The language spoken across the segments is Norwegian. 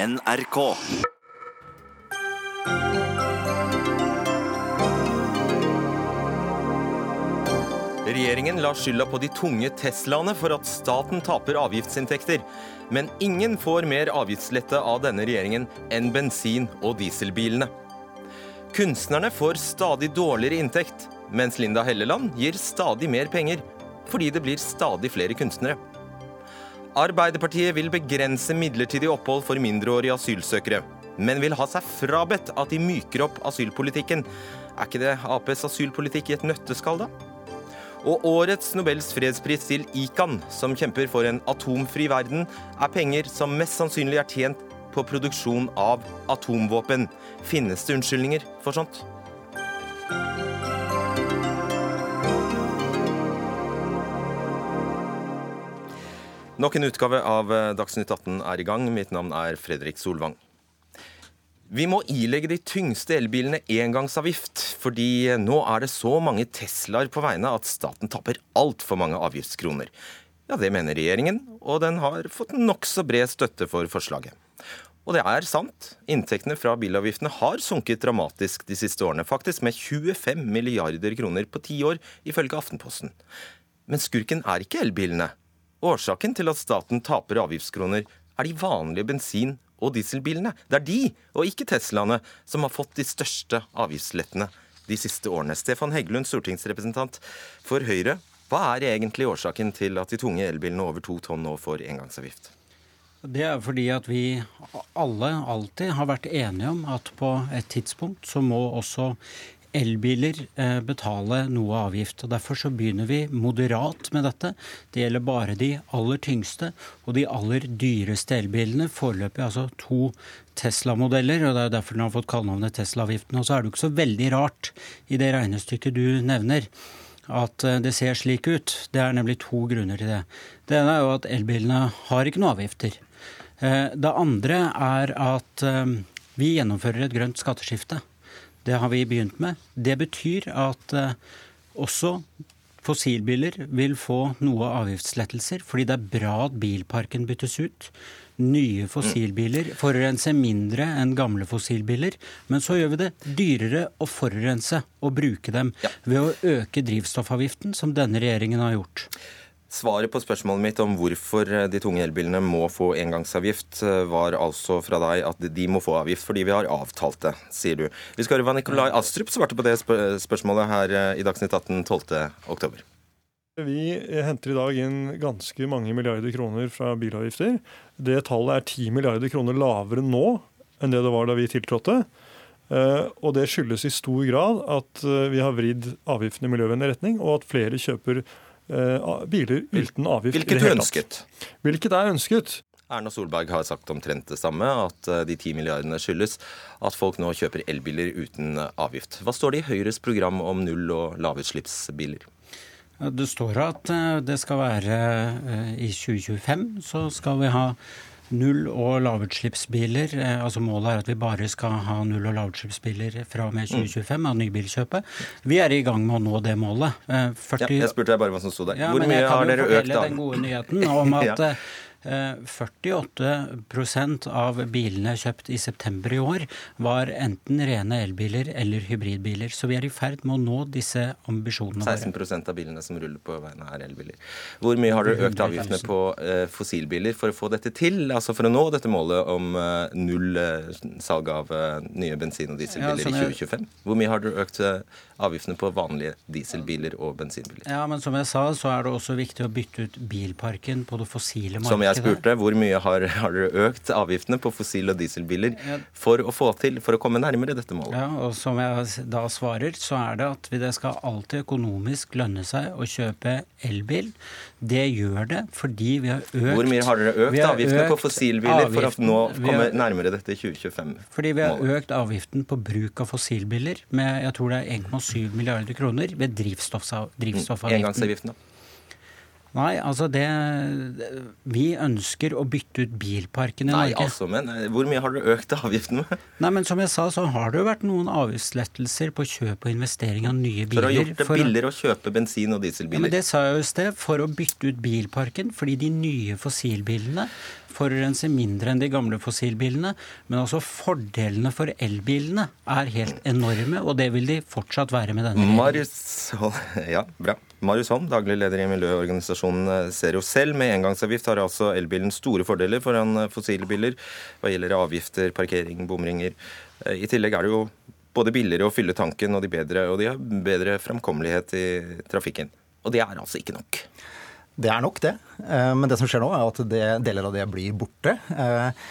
NRK. Regjeringen lar skylda på de tunge Teslaene for at staten taper avgiftsinntekter. Men ingen får mer avgiftslette av denne regjeringen enn bensin- og dieselbilene. Kunstnerne får stadig dårligere inntekt, mens Linda Helleland gir stadig mer penger fordi det blir stadig flere kunstnere. Arbeiderpartiet vil begrense midlertidig opphold for mindreårige asylsøkere, men vil ha seg frabedt at de myker opp asylpolitikken. Er ikke det Aps asylpolitikk i et nøtteskall, da? Og årets Nobels fredspris til ICAN, som kjemper for en atomfri verden, er penger som mest sannsynlig er tjent på produksjon av atomvåpen. Finnes det unnskyldninger for sånt? Nok en utgave av eh, Dagsnytt 18 er i gang. Mitt navn er Fredrik Solvang. Vi må ilegge de tyngste elbilene engangsavgift, fordi nå er det så mange Teslaer på veiene at staten tapper altfor mange avgiftskroner. Ja, det mener regjeringen, og den har fått nokså bred støtte for forslaget. Og det er sant. Inntektene fra bilavgiftene har sunket dramatisk de siste årene. Faktisk med 25 milliarder kroner på ti år, ifølge Aftenposten. Men skurken er ikke elbilene. Årsaken til at staten taper avgiftskroner, er de vanlige bensin- og dieselbilene. Det er de, og ikke Teslaene, som har fått de største avgiftslettene de siste årene. Stefan Heggelund, stortingsrepresentant for Høyre. Hva er egentlig årsaken til at de tunge elbilene over to tonn nå får engangsavgift? Det er fordi at vi alle alltid har vært enige om at på et tidspunkt så må også elbiler eh, betale noe avgift. og Derfor så begynner vi moderat med dette. Det gjelder bare de aller tyngste og de aller dyreste elbilene. Foreløpig altså to Tesla-modeller, og det er jo derfor den har fått kallenavnet Tesla-avgiften. Og så er det jo ikke så veldig rart i det regnestykket du nevner at eh, det ser slik ut. Det er nemlig to grunner til det. Det ene er jo at elbilene har ikke noe avgifter. Eh, det andre er at vi gjennomfører et grønt skatteskifte. Det har vi begynt med. Det betyr at eh, også fossilbiler vil få noe avgiftslettelser, fordi det er bra at bilparken byttes ut. Nye fossilbiler forurenser mindre enn gamle fossilbiler. Men så gjør vi det dyrere å forurense og bruke dem ved å øke drivstoffavgiften, som denne regjeringen har gjort. Svaret på spørsmålet mitt om hvorfor eh, de tunge elbilene må få engangsavgift, eh, var altså fra deg at de må få avgift fordi vi har avtalt det, sier du. Vi skal høre hva Nikolai Astrup svarte på det spørsmålet her eh, i Dagsnytt 18 12.10. Vi henter i dag inn ganske mange milliarder kroner fra bilavgifter. Det tallet er 10 milliarder kroner lavere nå enn det det var da vi tiltrådte. Og det skyldes i stor grad at vi har vridd avgiftene i miljøvennlig retning, og at flere kjøper biler uten avgift. Hvilket du ønsket? Hvilket er ønsket. Erna Solberg har sagt omtrent det samme, at eh, de ti milliardene skyldes at folk nå kjøper elbiler uten avgift. Hva står det i Høyres program om null- og lavutslippsbiler? Det står at eh, det skal være i 2025 så skal vi ha null- og lavutslippsbiler. Eh, altså Målet er at vi bare skal ha null- og lavutslippsbiler fra og med 2025 av nybilkjøpet. Vi er i gang med å nå det målet. 40... Ja, jeg spurte deg bare hva som sto der. Ja, Hvor mye har dere økt da? Jeg kan jo fortelle den gode nyheten om at ja. 48 eh, av bilene kjøpt i september i år var enten rene elbiler eller hybridbiler. Så vi er i ferd med å nå disse ambisjonene 16 våre. av bilene som ruller på veiene er elbiler. Hvor mye har dere økt avgiftene på eh, fossilbiler for å få dette til? Altså for å nå dette målet om eh, null salg av nye bensin- og dieselbiler ja, i 2025? Hvor mye har dere økt avgiftene på vanlige dieselbiler og bensinbiler? Ja, men som jeg sa, så er det også viktig å bytte ut bilparken på det fossile markedet jeg spurte, hvor mye har, har dere økt avgiftene på fossil- og dieselbiler for å få til, for å komme nærmere dette målet? Ja, og Som jeg da svarer, så er det at det skal alltid økonomisk lønne seg å kjøpe elbil. Det gjør det fordi vi har økt Hvor mye har dere økt avgiftene økt på fossilbiler avgiften, for å nå komme har, nærmere dette 2025-målet? Fordi vi har økt avgiften på bruk av fossilbiler med jeg tror det er 1,7 milliarder kroner ved drivstoffavgiften. Engangsavgiften, da? Nei, altså det Vi ønsker å bytte ut bilparken i Nei, Norge. Altså, men eh, Hvor mye har dere økt avgiften med? Nei, men Som jeg sa, så har det jo vært noen avgiftslettelser på kjøp og investering av nye biler. For å ha gjort det billigere å kjøpe bensin- og dieselbiler? Ja, men Det sa jeg jo i sted. For å bytte ut bilparken. Fordi de nye fossilbilene forurenser mindre enn de gamle fossilbilene, men altså fordelene for elbilene er helt enorme, og det vil de fortsatt være med denne. Marius, ja, bra. Marius Holm, daglig leder i miljøorganisasjonen Zero selv. Med engangsavgift har altså elbilen store fordeler foran fossilbiler hva gjelder avgifter, parkering, bomringer. I tillegg er det jo både billigere å fylle tanken, og de, bedre, og de har bedre framkommelighet i trafikken. Og det er altså ikke nok. Det er nok, det. Eh, men det som skjer nå, er at det, deler av det blir borte. Eh,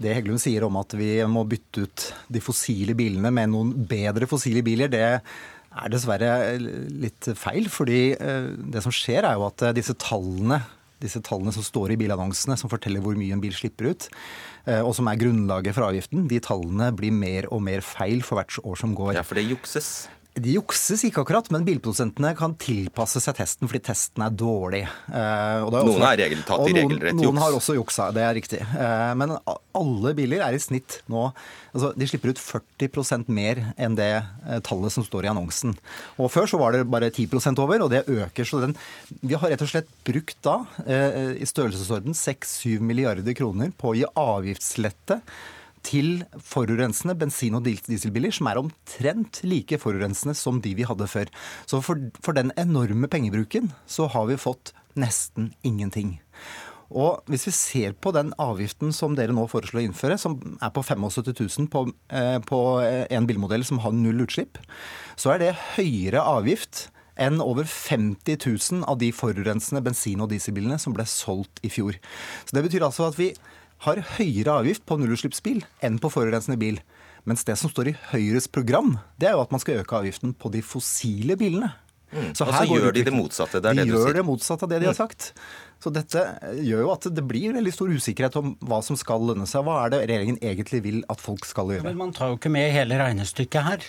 det Heggelund sier om at vi må bytte ut de fossile bilene med noen bedre fossile biler, det er dessverre litt feil. fordi eh, det som skjer, er jo at disse tallene, disse tallene som står i bilannonsene, som forteller hvor mye en bil slipper ut, og som er grunnlaget for avgiften, de tallene blir mer og mer feil for hvert år som går. Ja, for det jukses? De jukses ikke akkurat, men bilprodusentene kan tilpasse seg testen fordi testen er dårlig. Eh, er også, noen har regel, tatt i regelrett juks. Noen har også juksa, det er riktig. Eh, men alle biler er i snitt nå altså De slipper ut 40 mer enn det eh, tallet som står i annonsen. Og Før så var det bare 10% over, og det øker. Så den, vi har rett og slett brukt da i størrelsesorden 6-7 milliarder kroner på å gi avgiftslette til forurensende bensin- og dieselbiler, som er omtrent like forurensende som de vi hadde før. Så for, for, den enorme pengebruken så har vi fått nesten ingenting. Og hvis vi ser på den avgiften som dere nå foreslår å innføre, som er på 75 000 på, eh, på en bilmodell som har null utslipp, så er det høyere avgift enn over 50 000 av de forurensende bensin- og dieselbilene som ble solgt i fjor. Så Det betyr altså at vi har høyere avgift på nullutslippsbil enn på forurensende bil. Mens det som står i Høyres program, det er jo at man skal øke avgiften på de fossile bilene. Mm. Så og så gjør de det motsatte. Det de det gjør sier. det motsatte av det de har mm. sagt. Så dette gjør jo at det blir veldig stor usikkerhet om hva som skal lønne seg. Hva er det regjeringen egentlig vil at folk skal gjøre? Men man tar jo ikke med hele regnestykket her.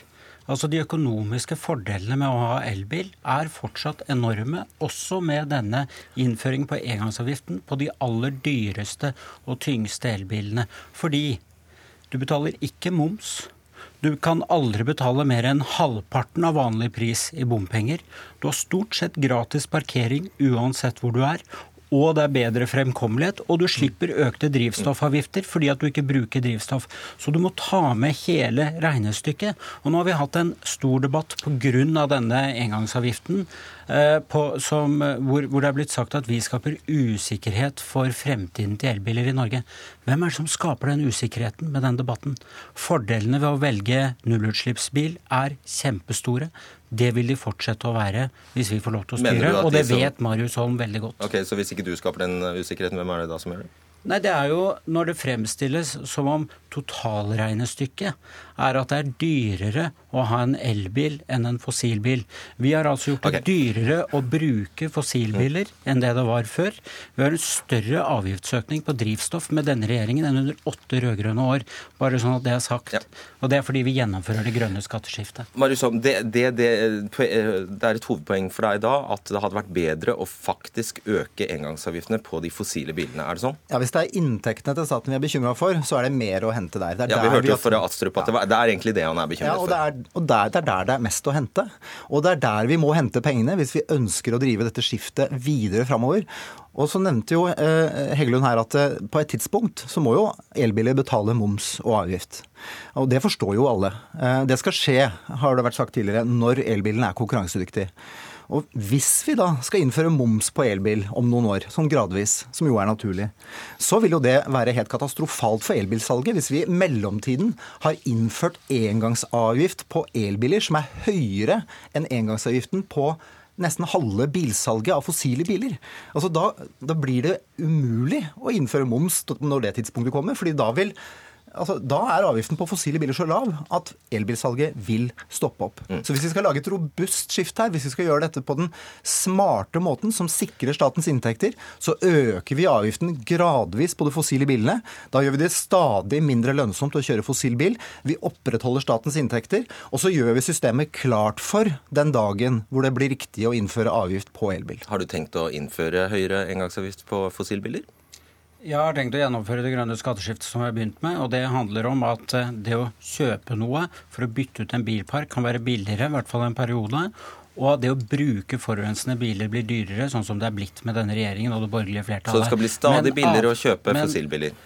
Altså De økonomiske fordelene med å ha elbil er fortsatt enorme, også med denne innføringen på engangsavgiften på de aller dyreste og tyngste elbilene. Fordi du betaler ikke moms. Du kan aldri betale mer enn halvparten av vanlig pris i bompenger. Du har stort sett gratis parkering uansett hvor du er, og det er bedre fremkommelighet, og du slipper økte drivstoffavgifter fordi at du ikke bruker drivstoff. Så du må ta med hele regnestykket. Og nå har vi hatt en stor debatt pga. denne engangsavgiften eh, på, som, hvor, hvor, det er blitt sagt at vi skaper usikkerhet for fremtiden til elbiler i Norge. Hvem er det som skaper den usikkerheten med den debatten? Fordelene ved å velge nullutslippsbil er kjempestore. Det vil de fortsette å være hvis vi får lov til å styre, og det vet Marius Holm veldig godt. Ok, Så hvis ikke du skaper den usikkerheten, hvem er det da som gjør det? Nei, Det er jo når det fremstilles som om totalregnestykket er at det er dyrere å ha en elbil enn en fossilbil. Vi har altså gjort det dyrere å bruke fossilbiler enn det det var før. Vi har en større avgiftsøkning på drivstoff med denne regjeringen enn under åtte rød-grønne år. Bare sånn at det er sagt. Ja. Og det er fordi vi gjennomfører det grønne skatteskiftet. Marius, det, det, det, det, er et hovedpoeng for deg da at det hadde vært bedre å faktisk øke engangsavgiftene på de fossile bilene. Er det sånn? Ja, Hvis det er inntektene til staten vi er bekymra for, så er det mer å hente der. ja, Vi hørte jo fra Astrup at det, var, det, er egentlig det han er bekymret ja, og for. Det er, og der, det er der det er mest å hente. Og det er der vi må hente pengene hvis vi ønsker å drive dette skiftet videre framover. Og så nevnte jo eh, Heggelund her at eh, på et tidspunkt så må jo elbiler betale moms og avgift. Og det forstår jo alle. Eh, det skal skje, har det vært sagt tidligere, når elbilen er konkurransedyktig. Og hvis vi da skal innføre moms på elbil om noen år, sånn gradvis, som jo er naturlig, så vil jo det være helt katastrofalt for elbilsalget hvis vi i mellomtiden har innført engangsavgift på elbiler som er høyere enn engangsavgiften på nesten halve bilsalget av fossile biler. Altså da, da blir det umulig å innføre moms når det tidspunktet kommer, fordi da vil altså, da er avgiften på fossile biler så lav at elbilsalget vil stoppe opp. Mm. Så hvis vi skal lage et robust skift her, hvis vi skal gjøre dette på den smarte måten som sikrer statens inntekter, så øker vi avgiften gradvis på de fossile bilene. Da gjør vi det stadig mindre lønnsomt å kjøre fossil bil. Vi opprettholder statens inntekter, og så gjør vi systemet klart for den dagen hvor det blir riktig å innføre avgift på elbil. Har du tenkt å innføre høyere engangsavgift på fossilbiler? Jeg har tenkt å gjennomføre det grønne skatteskiftet som jeg har begynt med. og Det handler om at eh, det å kjøpe noe for å bytte ut en bilpark kan være billigere, i hvert fall en periode. Og det å bruke forurensende biler blir dyrere, sånn som det er blitt med denne regjeringen og det borgerlige flertallet. Så det skal bli stadig Men billigere å kjøpe men- fossilbiler?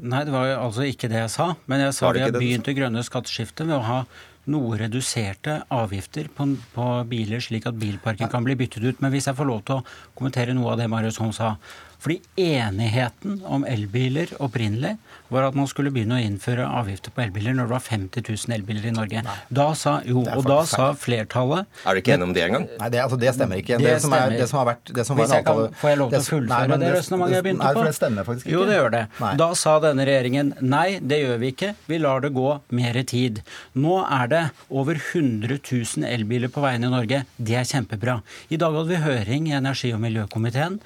Nei, det var jo altså ikke det jeg sa. Men jeg sa vi har begynt det grønne skatteskiftet ved å ha noe reduserte avgifter på, på biler, slik at bilparken kan bli byttet ut. Men hvis jeg får lov til å kommentere noe av det Marius Holm sa. Fordi enigheten om elbiler opprinnelig var at man skulle begynne å innføre avgifter på elbiler når det var 50 000 elbiler i Norge. Da sa, jo, og da sa flertallet Er du ikke enig om det engang? Nei, det, altså, det stemmer ikke. Det Det, som, er, det som har vært det som Hvis var jeg kan, avtale- får jeg lov til å fullføre nei, det resonnementet jeg begynte Nei, for det stemmer faktisk ikke. Jo, det gjør det. Nei. Da sa denne regjeringen nei, det gjør vi ikke. Vi lar det gå mer tid. Nå er det over 100 000 elbiler på veiene i Norge. Det er kjempebra. I dag hadde vi høring i energi- og miljøkomiteen.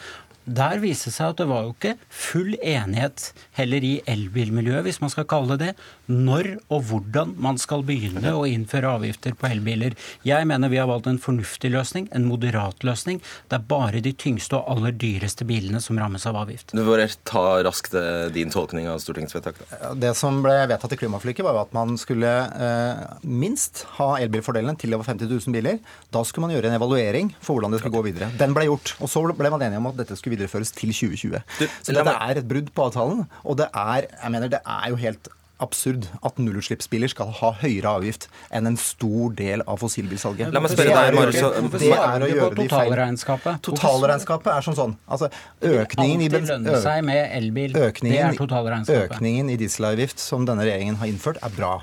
Der viste det seg at det var jo ikke full enighet heller i elbilmiljøet, hvis man skal kalle det det, når og hvordan man skal begynne å innføre avgifter på elbiler. Jeg mener vi har valgt en fornuftig løsning, en moderat løsning. Det er bare de tyngste og aller dyreste bilene som rammes av avgift. Du får ta raskt eh, din tolkning av stortingsvedtaket. Det som ble vedtatt i klimaforliket, var jo at man skulle eh, minst ha elbilfordelene til over 50 000 biler. Da skulle man gjøre en evaluering for hvordan det skulle gå videre. Den ble gjort. Og så ble man enige om at dette skulle videreføres til 2020. Du, så dette er et brudd på avtalen. Og det er, jeg mener, det er jo helt absurd at nullutslippsbiler skal ha høyere avgift enn en stor del av fossilbilsalget. La meg spørre deg, Marius, det er å gjøre de feil totalregnskapet? Totalregnskapet er som sånn. Altså, økningen i lønne seg med elbil. Økningen, det er totalregnskapet. økningen i dieselavgift som denne regjeringen har innført, er bra.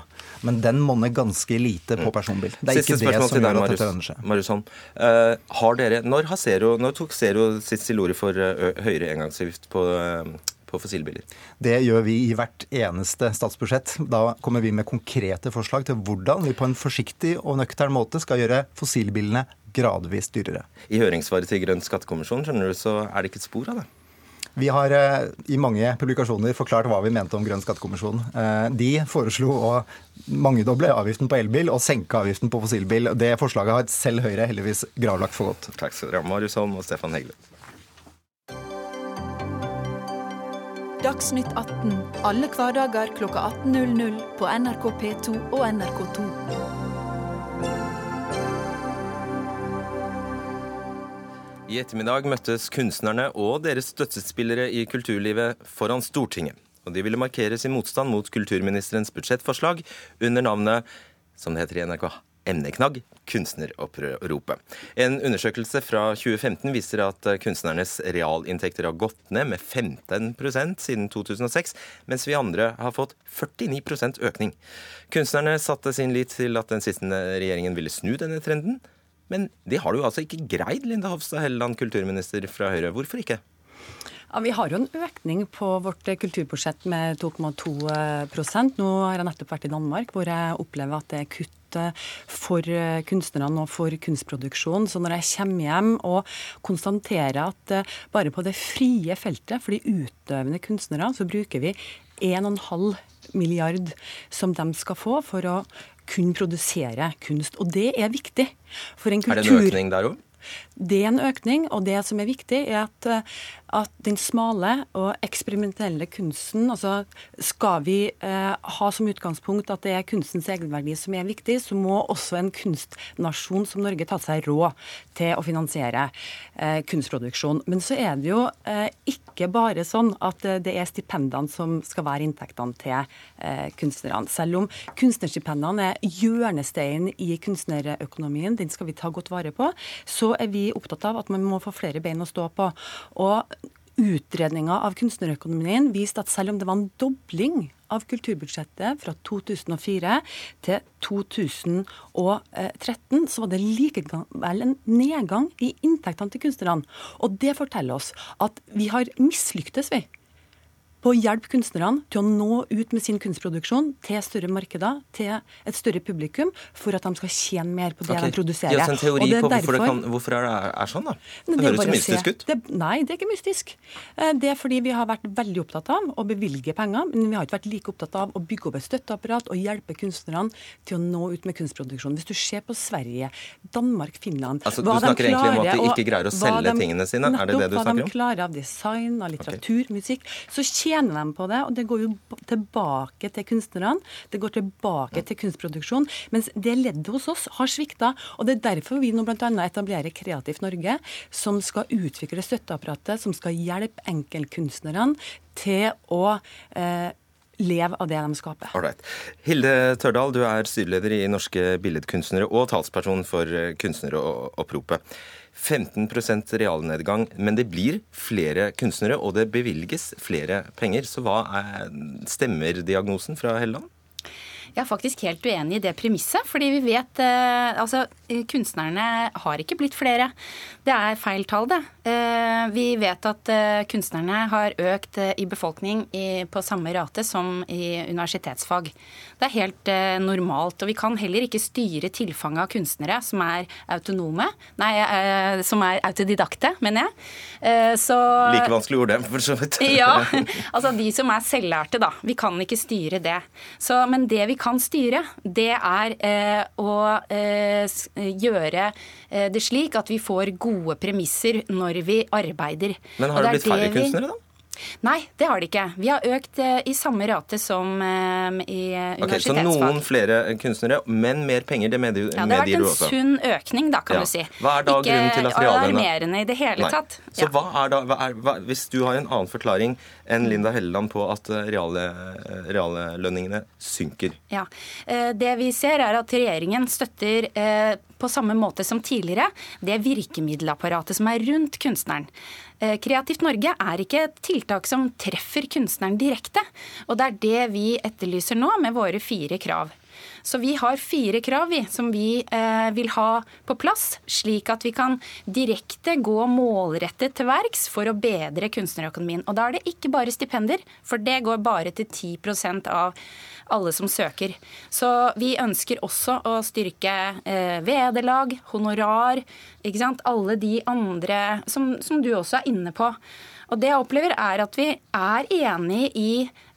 Men den monner ganske lite på personbil. Det er Mm. Siste ikke det som gjør at dette lønner Marius. seg. Marius Holm. Eh, har dere, når, har Zero, når tok Zero sitt til orde for uh, høyere engangsavgift på, eh, på fossilbiler? Det gjør vi i hvert eneste statsbudsjett. Da kommer vi med konkrete forslag til hvordan vi på en forsiktig og nøktern måte skal gjøre fossilbilene gradvis dyrere. I høringssvaret til Grønn skattekommisjon skjønner du, så er det ikke et spor av det. Vi har eh, i mange publikasjoner forklart hva vi mente om Grønn skattekommisjon. Eh, de foreslo å mangedoble avgiften på elbil og senke avgiften på fossilbil. Det forslaget har selv Høyre heldigvis gravlagt for godt. Takk skal dere ha, Marius Holm og Stefan Heggelund. Dagsnytt 18 alle hverdager klokka 18.00 på NRK P2 og NRK2. I ettermiddag møttes kunstnerne og deres støttespillere i kulturlivet foran Stortinget. Og de ville markere sin motstand mot kulturministerens budsjettforslag under navnet, som det heter i NRK, emneknagg kunstneroppropet. En undersøkelse fra 2015 viser at kunstnernes realinntekter har gått ned med 15% siden 2006, mens vi andre har fått 49% økning. Kunstnerne satte sin lit til at den sittende regjeringen ville snu denne trenden. Men det har du altså ikke greid, Linda Hofstad Helleland, kulturminister fra Høyre. Hvorfor ikke? Ja, Vi har jo en økning på vårt kulturbudsjett med 2,2% Nå har jeg nettopp vært i Danmark, hvor jeg opplever at det er kutt for eh, kunstnerne og for kunstproduksjon. Så når jeg kommer hjem og konstaterer at eh, bare på det frie feltet for de utøvende kunstnerne, så bruker vi 1,5 milliard som de skal få for å kunne produsere kunst. Og det er viktig. For en kultur. Er det en økning der òg? Det er en økning, og det som er viktig, er at, eh, at den smale og eksperimentelle kunsten altså Skal vi eh, ha som utgangspunkt at det er kunstens egenverdi som er viktig, så må også en kunstnasjon som Norge ta seg råd til å finansiere eh, kunstproduksjon. Men så er det jo eh, ikke bare sånn at eh, det er stipendene som skal være inntektene til eh, kunstnerne. Selv om kunstnerstipendene er hjørnesteinen i kunstnerøkonomien, den skal vi ta godt vare på, så er vi opptatt av at man må få flere bein å stå på. Og Utredninga av kunstnerøkonomien viste at selv om det var en dobling av kulturbudsjettet fra 2004 til 2013, så var det likevel en nedgang i inntektene til kunstnerne. Og det forteller oss at vi har mislyktes, vi på å hjelpe kunstnerne til å nå ut med sin kunstproduksjon til større markeder, til et større publikum, for at de skal tjene mer på det okay. de produserer. Gi oss en teori på hvorfor det, kan, hvorfor det er, er sånn, da. Det, Det høres så mystisk ut. Det, nei, det er ikke mystisk. Eh, Det er fordi vi har vært veldig opptatt av å bevilge penger, men vi har ikke vært like opptatt av å bygge opp et støtteapparat og hjelpe kunstnerne til å nå ut med kunstproduksjon. Hvis du ser på Sverige, Danmark, Finland Altså, du snakker de egentlig om at de ikke greier å selge selge tingene sine? Er det det du Nettopp snakker hva de klarer av design, av litteratur, musikk, så tjener de på det, og det går jo tilbake til kunstnerne. Det går tilbake til kunstproduksjon. Mens det leddet hos oss har svikta. Og det er derfor vi nå bl.a. etablerer Kreativt Norge, som skal utvikle støtteapparatet, som skal hjelpe enkeltkunstnerne til å eh, leve av det de skaper. Alright. Hilde Tørdal, du er styreleder i Norske Billedkunstnere og talsperson for eh, Kunstneroppropet. 15% realnedgang, men det blir flere kunstnere, og det bevilges flere penger. Så hva er, stemmer diagnosen fra Helleland? Jeg er faktisk helt uenig i det premisset. Fordi vi vet eh, Altså, kunstnerne har ikke blitt flere. Det er feil tall, det. Eh, vi vet at eh, kunstnerne har økt i befolkning i, på samme rate som i universitetsfag. Det er helt normalt. Og vi kan heller ikke styre tilfanget av kunstnere som er autonome. Nei, som er autodidakte, mener jeg. Så Like vanskelig ord, det, for så vidt. ja. Altså de som er selvlærte, da. Vi kan ikke styre det. Så, men det vi kan styre, det er eh, å eh, gjøre eh, det slik at vi får gode premisser når vi arbeider. Men har det, det blitt færre kunstnere, da? Nei, det har de ikke. Vi har økt eh, i samme rate som eh, i universitetsfag. Okay, så noen flere kunstnere, men mer penger, det medgir, ja, det har vært en sunn økning, da, kan ja. du si. Hva er da ikke grunnen til at reallønna alarmerende i det hele Nei. tatt. Så hva er da, hva er, hva, Hvis du har en annen forklaring enn Linda Helleland på at reallønningene reale, synker? Ja, Det vi ser er at regjeringen støtter på samme måte som tidligere det virkemiddelapparatet som er rundt kunstneren. Eh, Kreativt Norge er ikke et tiltak som treffer kunstneren direkte. Og det er det vi etterlyser nå med våre fire krav. Så vi har fire krav vi, som vi eh, vil ha på plass, slik at vi kan direkte gå målrettet til verks for å bedre kunstnerøkonomien. Og da er det ikke bare stipender, for det går bare til 10% av alle som søker. Så vi ønsker også å styrke eh, vederlag, honorar, ikke sant? alle de andre som, som du også er inne på. Og det jeg opplever, er at vi er enig i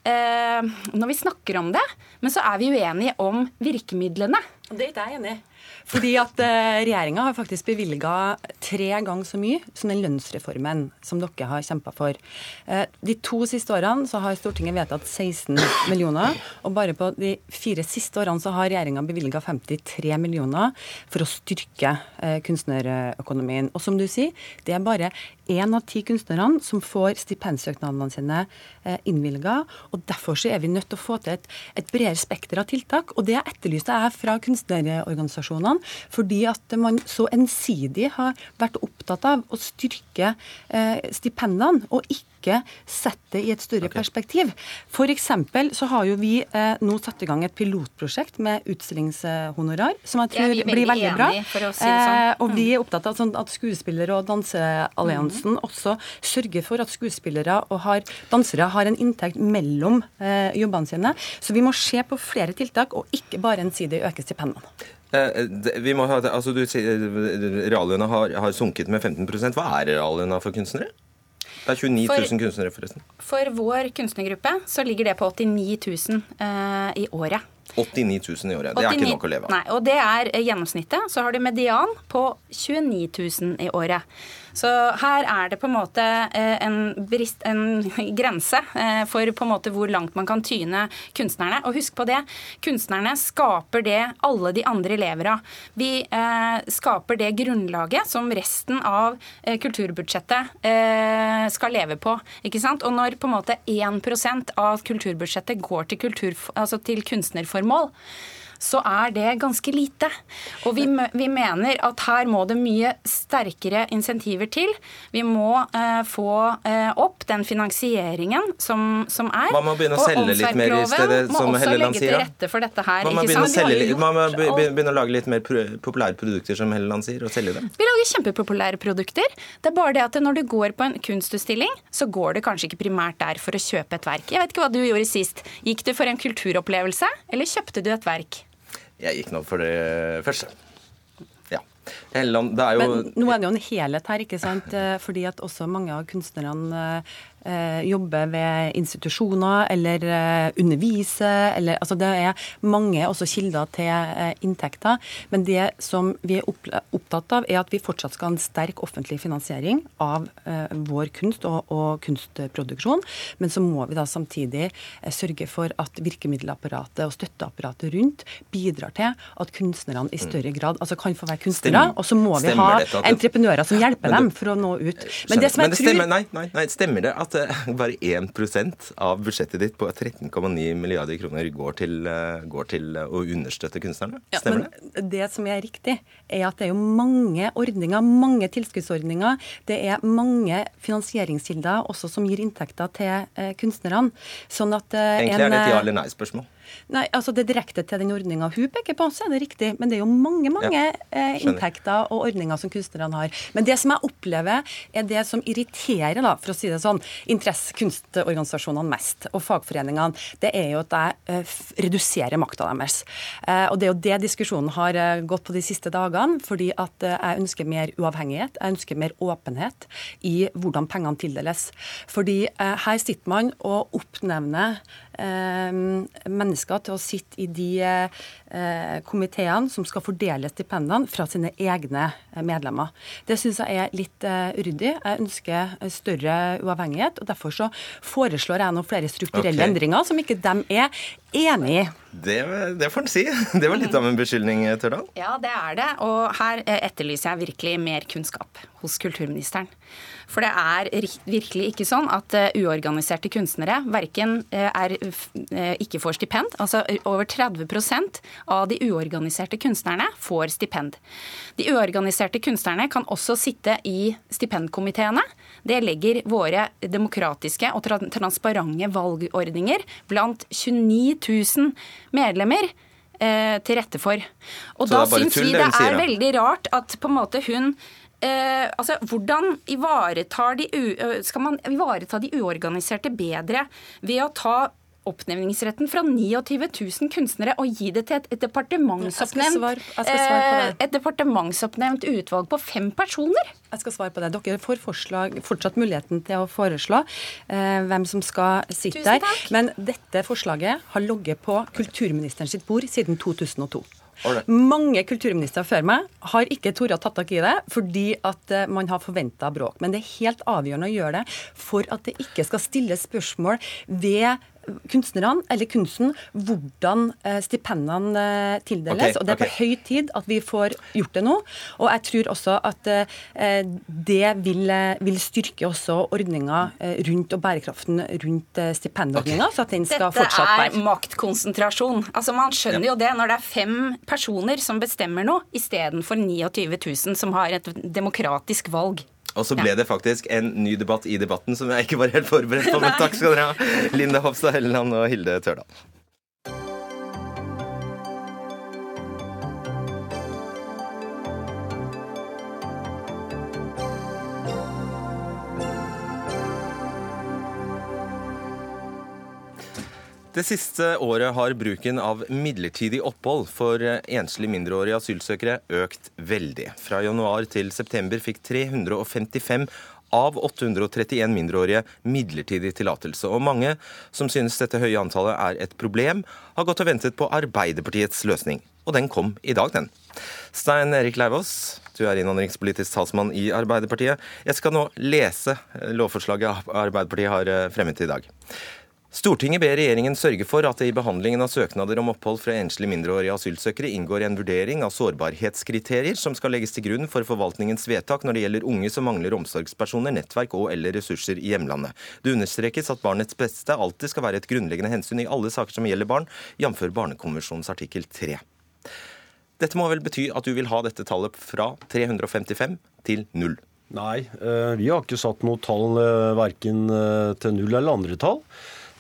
når vi snakker om det, men så er vi uenige om virkemidlene. Det er ikke jeg enig i. Fordi at eh, Regjeringa har faktisk bevilga tre ganger så mye som den lønnsreformen som dere har kjempa for. Eh, de to siste årene så har Stortinget vedtatt 16 millioner, og bare på de fire siste årene så har regjeringa bevilga 53 millioner for å styrke eh, kunstnerøkonomien. Og som du sier, det er bare én av ti kunstnerne som får stipendsøknadene sine eh, innvilga. Og derfor så er vi nødt til å få til et, et bredere spekter av tiltak. Og det etterlyste jeg fra kunstnerorganisasjonene, fordi at man så ensidig har vært opptatt av å styrke eh, stipendene, og ikke ikke sette det i et større okay. perspektiv. F.eks. så har jo vi eh, nå satt i gang et pilotprosjekt med utstillingshonorar, som jeg tror ja, blir veldig bra. Si sånn. eh, og vi er opptatt av sånn at skuespillere og Dansealliansen mm. også sørger for at skuespillere og har, dansere har en inntekt mellom eh, jobbene sine. Så vi må se på flere tiltak, og ikke bare ensidig øke stipendene. Eh, vi må ha, altså du sier Reallønna har, har sunket med 15% Hva er reallønna for kunstnere? Det er 29 000 for, kunstnere, forresten. For vår kunstnergruppe så ligger det på 89 000 uh, i året. 89 000 i året. Det 89, er ikke nok å leve av. Nei, og det er gjennomsnittet. Så har du median på 29 000 i året. Så her er det på en måte eh, en, brist, en grense eh, for på en måte hvor langt man kan tyne kunstnerne. Og husk på det, kunstnerne skaper det alle de andre lever av. Vi eh, skaper det grunnlaget som resten av kulturbudsjettet skal leve på. ikke sant? Og når på en måte 1 av kulturbudsjettet går til, kultur, altså til kunstnerformål, så er det ganske lite. Og vi, vi, mener at her må det mye sterkere insentiver til. Vi må eh, få eh, opp den finansieringen som, som, er. Man må begynne å selge litt mer i stedet, som Helleland sier? Her. Man må, begynne å, selge, man må begynne å lage litt mer populære produkter, som Helleland sier, og selge dem? Vi lager kjempepopulære produkter. Det er bare det at når du går på en kunstutstilling, så går du kanskje ikke primært der for å kjøpe et verk. Jeg vet ikke hva du gjorde sist. Gikk du for en kulturopplevelse, eller kjøpte du et verk? Jeg gikk nå for det første. Ja. Helland, det er jo Men nå er det jo en helhet her, ikke sant. Eh, fordi at også mange av kunstnerne eh, jobbe ved institusjoner eller eh, undervise. Eller, altså det er mange også kilder til eh, inntekter. Men det som vi er opptatt av, er at vi fortsatt skal ha en sterk offentlig finansiering av eh, vår kunst og, og, kunstproduksjon. Men så må vi da samtidig sørge for at virkemiddelapparatet og støtteapparatet rundt bidrar til at kunstnerne i større grad altså kan få være kunstnere. Og så må vi ha entreprenører som hjelper dem for å nå ut. Men det som jeg tror stemmer, nei, nei, nei, stemmer det at uh, bare 1 av budsjettet ditt på 13,9 milliarder kroner går til, uh, går til uh, å understøtte kunstnerne? Stemmer ja, det? Det som er riktig, er at det er jo mange ordninger, mange tilskuddsordninger. Det er mange finansieringskilder også som gir inntekter til kunstnerne. Sånn at Egentlig er det et ja eller nei-spørsmål. Nei, altså Det direkte til den ordninga hun peker på, så er det riktig. Men det er jo mange mange ja, eh, inntekter og ordninger som kunstnerne har. Men det som jeg opplever er det som irriterer, da, for å si det sånn, interessekunstorganisasjonene mest, og fagforeningene, det er jo at jeg eh, reduserer makta deres. Eh, og det er jo det diskusjonen har gått på de siste dagene, fordi at jeg ønsker mer uavhengighet, jeg ønsker mer åpenhet i hvordan pengene tildeles. Fordi her sitter man og oppnevner mennesker mennesker til å sitte i de eh, komiteene som skal fordele stipendene fra sine egne eh, medlemmer. Det syns jeg er litt eh, uryddig. Jeg ønsker større uavhengighet. og Derfor så foreslår jeg noen flere strukturelle okay. endringer som ikke de er enig i. Det, det, får en si. Det var litt av en beskyldning, Tørdal. Ja, det er det. Og her etterlyser jeg virkelig mer kunnskap hos kulturministeren. For det er virkelig ikke sånn at eh, uorganiserte kunstnere verken eh, er, eh, ikke får stipend. Altså over 30% av de uorganiserte kunstnerne får stipend. De uorganiserte kunstnerne kan også sitte i stipendkomiteene. Det legger våre demokratiske og transparente valgordninger blant 29 000 medlemmer til rette for. Og da syns vi det er veldig rart at på en måte hun eh, altså, hvordan ivaretar de, skal man ivareta de uorganiserte bedre ved å ta oppnevningsretten fra 29 000 kunstnere og gi det til et, et departementsoppnevnt svar, et departementsoppnevnt utvalg på fem personer? Jeg skal svare på det. Dere får forslag, fortsatt muligheten til å foreslå eh, hvem som skal sitte der. Men dette forslaget har ligget på kulturministeren sitt bord siden 2002. Mange kulturministre før meg har ikke tort å ta tak i det fordi at eh, man har forventa bråk. Men det er helt avgjørende å gjøre det for at det ikke skal stilles spørsmål ved kunstnerne, eller kunsten, hvordan eh, stipendene eh, tildeles. Okay, og Det er på høy tid at vi får gjort det nå. Og jeg tror også at eh, det vil, vil styrke også ordninga rundt og bærekraften rundt stipendordninga, okay. så at den skal Dette fortsatt være Dette er maktkonsentrasjon. Altså Man skjønner ja. jo det når det er fem personer som bestemmer noe, istedenfor 29 000 som har et demokratisk valg. Og så ble det faktisk en ny debatt i debatten som jeg ikke var helt forberedt på. Men takk skal dere ha, Linda Hofstad Helleland og Hilde Tørdal. Det siste året har bruken av midlertidig opphold for enslige mindreårige asylsøkere økt veldig. Fra januar til september fikk 355 av 831 mindreårige midlertidig tillatelse. Og mange som synes dette høye antallet er et problem, har gått og ventet på Arbeiderpartiets løsning. Og den kom i dag, den. Stein Erik Leivås, du er innvandringspolitisk talsmann i Arbeiderpartiet. Jeg skal nå lese lovforslaget Arbeiderpartiet har fremmet i dag. Stortinget ber regjeringen sørge for at det i behandlingen av søknader om opphold fra enslige mindreårige asylsøkere inngår en vurdering av sårbarhetskriterier som skal legges til grunn for forvaltningens vedtak når det gjelder unge som mangler omsorgspersoner, nettverk og eller ressurser i hjemlandet. Det understrekes at barnets beste alltid skal være et grunnleggende hensyn i alle saker som gjelder barn, jf. Barnekonvensjonens artikkel 3. Dette må vel bety at du vil ha dette tallet fra 355 til null? Nei, eh, vi har ikke satt noe tall eh, verken eh, til null eller andre tall.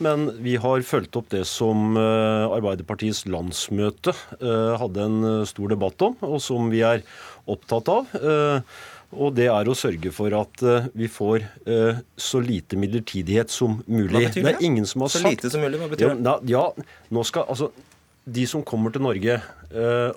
Men vi har fulgt opp det som eh, Arbeiderpartiets landsmøte eh, hadde en eh, stor debatt om, og som vi er opptatt av. Og det er å sørge for at vi får så lite midlertidighet som mulig. Hva betyr det? det er ingen som har så sagt... lite som mulig, hva betyr det? Ja, ja, nå skal, altså, de som kommer til Norge,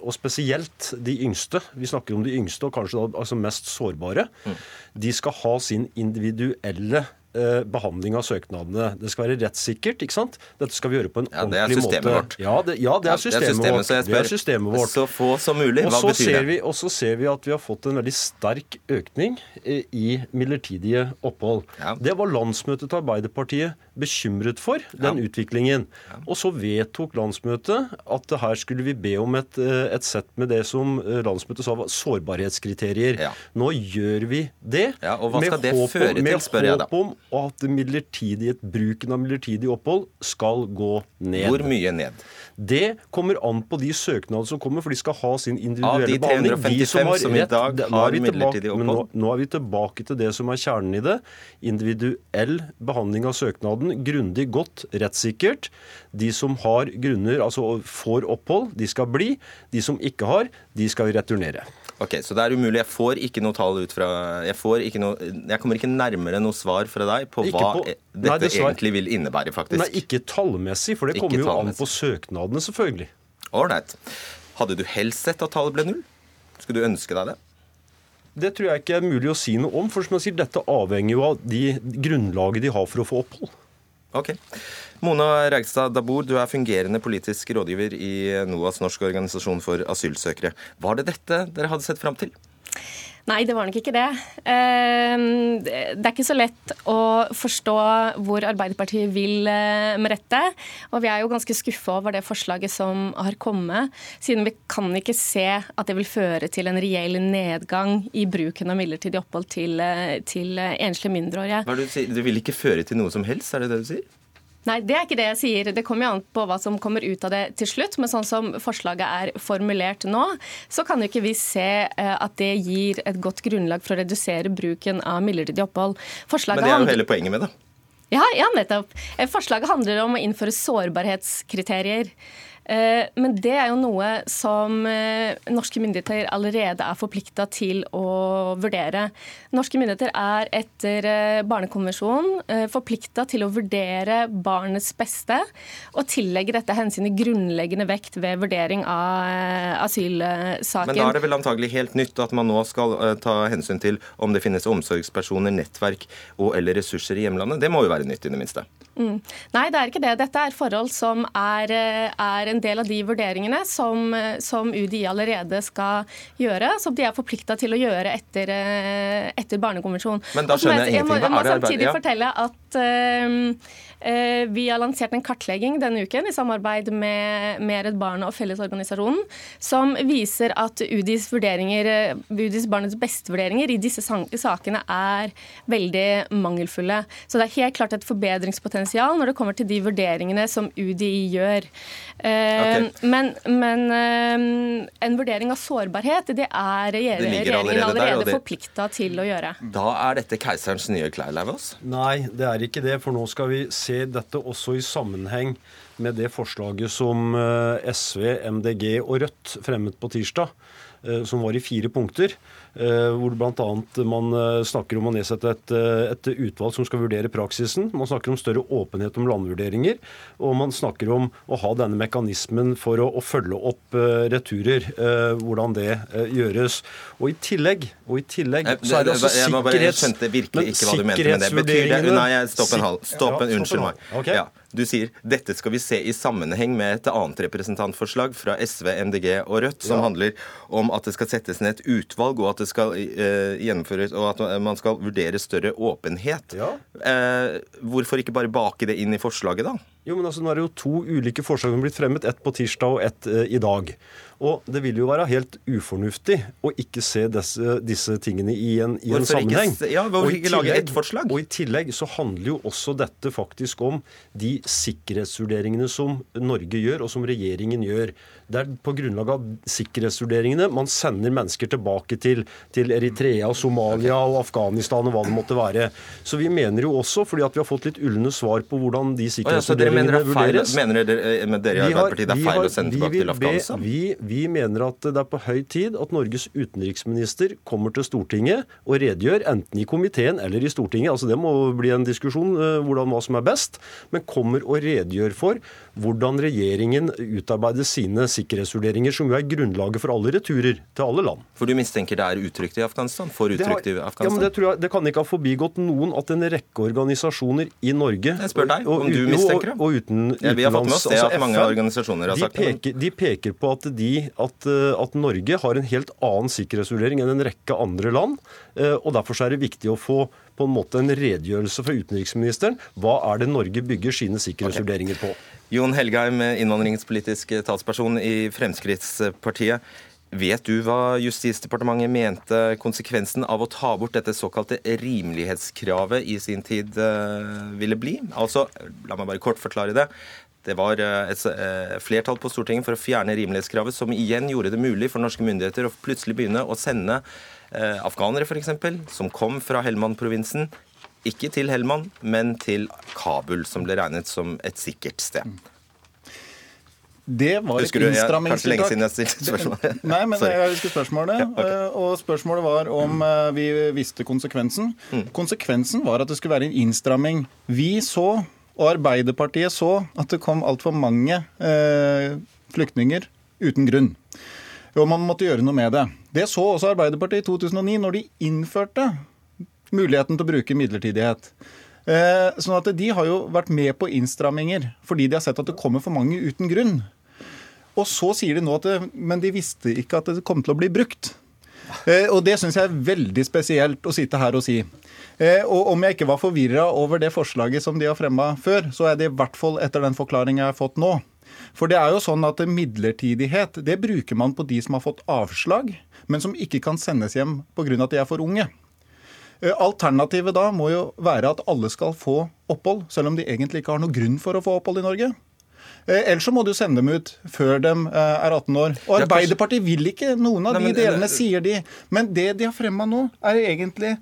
og spesielt de yngste, vi snakker om de yngste og kanskje da, altså mest sårbare, mm. de skal ha sin individuelle eh, behandling av søknadene. Det skal være rettssikkert. ikke sant? Dette skal vi gjøre på en Ja, er ordentlig måte. vårt. Ja, det, ja, det Ja, er systemet, vårt. så Det er systemet vårt. så få som mulig. Hva så betyr ser det? vi, og så ser vi at vi har fått en veldig sterk økning eh, i midlertidige opphold. Ja. Det var landsmøtet til Arbeiderpartiet bekymret for, den utviklingen. Og så vedtok landsmøtet at her skulle vi be om et, eh, et sett med det som eh, landsmøtet sa var sårbarhetskriterier. Ja. Nå gjør vi det. Ja, og hva med skal det håp om- føre til, med spør jeg da. håp om at midlertidighet, bruken av midlertidig opphold skal gå ned. Hvor mye ned? Det kommer an på de søknadene som kommer, for de skal ha sin individuelle Av de de behandling. 355 som i rett- dag det- nå har er midlertidig men Nå, opphold. nå er vi tilbake til det som er kjernen i det. Individuell behandling av søknaden. Grundig, godt, rettssikkert. De som har grunner, altså får opphold, de skal bli. De som ikke har, de skal returnere. Ok, Så det er umulig. Jeg får ikke noe tall ut fra Jeg, får ikke noe, jeg kommer ikke nærmere noe svar fra deg på Ikke hva på- e- Nei, dette dessverre. egentlig vil innebære, faktisk. Nei, ikke tallmessig, for det kommer jo an på søknadene, selvfølgelig. Ålreit. Hadde du helst sett at tallet ble null? Skulle du ønske deg det? Det tror jeg ikke er mulig å si noe om, for som jeg sier, dette avhenger jo av de grunnlaget de har for å få opphold. Ok. Mona Reigstad Dabor, du er fungerende politisk rådgiver i NOAS, Norsk organisasjon for asylsøkere. Var det dette dere hadde sett fram til? Nei, det var nok ikke det. Eh, Det er ikke så lett å forstå hvor Arbeiderpartiet vil eh, med dette. Og vi er jo ganske skuffa over det forslaget som har kommet, siden vi kan ikke se at det vil føre til en reell nedgang i bruken av midlertidig opphold til, eh, til enslige mindreårige. Hva er det, du, sier? det vil ikke føre til noe som helst, er det det du sier? Nei, det er ikke det jeg sier. Det kommer jo an på hva som kommer ut av det til slutt. Men sånn som forslaget er formulert nå, så kan jo ikke vi se eh, at det gir et godt grunnlag for å redusere bruken av midlertidig opphold. Forslaget Men det er jo hele poenget med det. ja, ja, nettopp. Eh, Forslaget handler om å innføre sårbarhetskriterier. Eh, Men det er jo noe som eh, norske myndigheter allerede er forplikta til å vurdere. Norske myndigheter er etter eh, barnekonvensjonen forplikta til å vurdere barnets beste, og tillegge dette hensynet grunnleggende vekt ved vurdering av asylsaken. Men da er det vel antagelig helt nytt at man nå skal ta hensyn til om det finnes omsorgspersoner, nettverk og eller ressurser i hjemlandet. Det må jo være nytt, i det minste. Mm. Nei, det er ikke det. Dette er forhold som er, eh, er en del av de vurderingene som, eh, som UDI allerede skal gjøre, som de er forplikta til å gjøre etter, eh, etter Barnekonvensjonen. Men da må skjønner jeg jeg, må, ingenting. Hva må er det arbeid- samtidig ja. fortelle at eh, eh, vi har lansert en kartlegging denne uken i samarbeid med, med Redd Barna og Fellesorganisasjonen, som viser at UDIs, eh, UDIs barnets beste-vurderinger i disse sakene er veldig mangelfulle. Så det er helt klart et forbedringspotensial når det kommer til de vurderingene som UDI gjør. Eh, Ok. Men, men eh, en vurdering av sårbarhet, det er Det regjeringen allerede der, allerede forplikta til å gjøre. Da er dette keiserens nye klær, Leivås? Nei, det er ikke det. For nå skal vi se dette også i sammenheng med det forslaget som eh, SV, MDG og Rødt fremmet på tirsdag. eh, Som var i fire punkter. Eh, Hvor bl.a. man eh, snakker om å nedsette et, eh, et utvalg som skal vurdere praksisen. Man snakker om større åpenhet om landvurderinger. Og man snakker om å ha denne mekanismen for å, å følge opp returer. Hvordan det gjøres. Og i tillegg, og i tillegg så er det altså bare, jeg virkelig ikke hva du mente med det. Betyr det Nei, stopp en halv. Stopp en, unnskyld meg. Ja, du sier dette skal vi se i sammenheng med et annet representantforslag fra SV, MDG og Rødt, som Ja. handler om at det skal settes ned et utvalg, og at det skal eh, gjennomføres, og at man skal vurdere større åpenhet. Ja. Eh, hvorfor ikke bare bake det inn i forslaget, da? Jo, men altså, Nå er det jo to ulike forslag som er blitt fremmet, ett på tirsdag og ett eh, i dag. Og Det vil jo være helt ufornuftig å ikke se disse, disse tingene i en, i en sammenheng. ikke ja, hvorfor ikke tillegg, lage ett forslag? Og I tillegg så handler jo også dette faktisk om de sikkerhetsvurderingene som Norge gjør, og som regjeringen gjør. Det er på grunnlag av sikkerhetsvurderingene man sender mennesker tilbake til, til Eritrea, Somalia og Afghanistan og hva det måtte være. Så vi mener jo også, fordi at vi har fått litt ulne svar på hvordan de ja, sikkerhetsvurderingene er vurderes mener dere, eh, med dere i Arbeiderpartiet det er feil har- å sende tilbake til Afghanistan? Be, vi, vi mener at det er på høy tid at Norges utenriksminister kommer til Stortinget og redegjør, enten i komiteen eller i Stortinget. altså Det må bli en diskusjon eh, hvordan hva som er best. Men kommer og redegjør for hvordan regjeringen utarbeider sine sikkerhetsvurderinger, som jo er grunnlaget for alle returer til alle land. For du mistenker det er utrygt i Afghanistan? For utrygt i ja, men det, tror jeg, det kan ikke ha forbigått noen at en rekke organisasjoner i Norge Jeg spør deg og- om du mistenker det. Og, og uten, Ja, vi har fått med oss det utenlands, at mange FN, organisasjoner har de sagt det, de peker på at, de, at, eh, at Norge har en helt annen sikkerhetsvurdering enn en rekke andre land. eh, Og Derfor så er det viktig å få på en måte en redegjørelse fra utenriksministeren. Hva er det Norge bygger sine sikkerhetsvurderinger på? Jon Helgheim, innvandringspolitisk talsperson i Fremskrittspartiet. Vet du hva Justisdepartementet mente konsekvensen av å ta bort dette såkalte rimelighetskravet i sin tid eh, ville bli? Altså, la meg bare kort forklare det. Det var eh, et eh, flertall på Stortinget for å fjerne rimelighetskravet, som igjen gjorde det mulig for norske myndigheter å plutselig begynne å sende eh, afghanere, f.eks., som kom fra Helmand-provinsen, ikke til Helmand, men til Kabul, som ble regnet som et sikkert sted. Det var et jeg, kanskje lenge siden jeg stilte spørsmålet. Nei, men jeg husker spørsmålet. Ja, ok. eh, Og spørsmålet var om eh, vi visste konsekvensen. Mm. Konsekvensen var at det skulle være en innstramming. Vi så, og Arbeiderpartiet så, at det kom altfor mange eh, flyktninger uten grunn. Og man måtte gjøre noe med det. Det så også Arbeiderpartiet i 2009, når de innførte muligheten til å bruke midlertidighet. Eh, sånn at De har jo vært med på innstramminger fordi de har sett at det kommer for mange uten grunn. Og så sier de nå at det, men de visste ikke at det kom til å bli brukt. Eh, og det syns jeg er veldig spesielt å sitte her og si. Eh, og om jeg ikke var forvirra over det forslaget som de har fremma før, så er det i hvert fall etter den forklaringen jeg har fått nå. For det er jo sånn at midlertidighet det bruker man på de som har fått avslag, men som ikke kan sendes hjem pga. at de er for unge. Eh, Alternativet da må jo være at alle skal få opphold, selv om de egentlig ikke har noen grunn for å få opphold i Norge. Eh, Ellers så må du sende dem ut før de eh, er 18 år. Og Arbeiderpartiet vil ikke noen av de delene, sier de. Men det de har fremma nå, er egentlig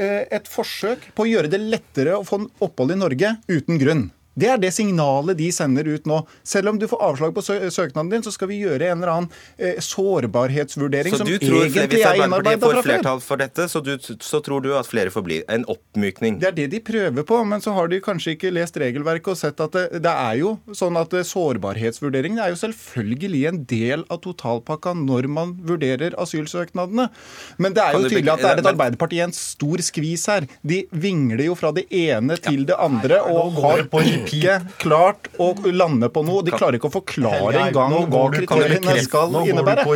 et forsøk på å gjøre det lettere å få opphold i Norge uten grunn. Det er det signalet de sender ut nå. Selv om du får avslag på sø søknaden din, så skal vi gjøre en eller annen eh, sårbarhetsvurdering Så som egentlig Hvis er innarbeida får fra før. flertall for dette, så, du, så tror du at flere får bli? En oppmykning? Det er det de prøver på, men så har de kanskje ikke lest regelverket og sett at det, det er jo sånn at eh, sårbarhetsvurderingen er jo selvfølgelig en del av totalpakka når man vurderer asylsøknadene. Men det er jo tydelig at det er et Arbeiderparti i en stor skvis her. De vingler jo fra det ene til det andre og går har. Ikke klart å lande på noe. De klarer ikke å forklare engang hva kriteriene skal innebære.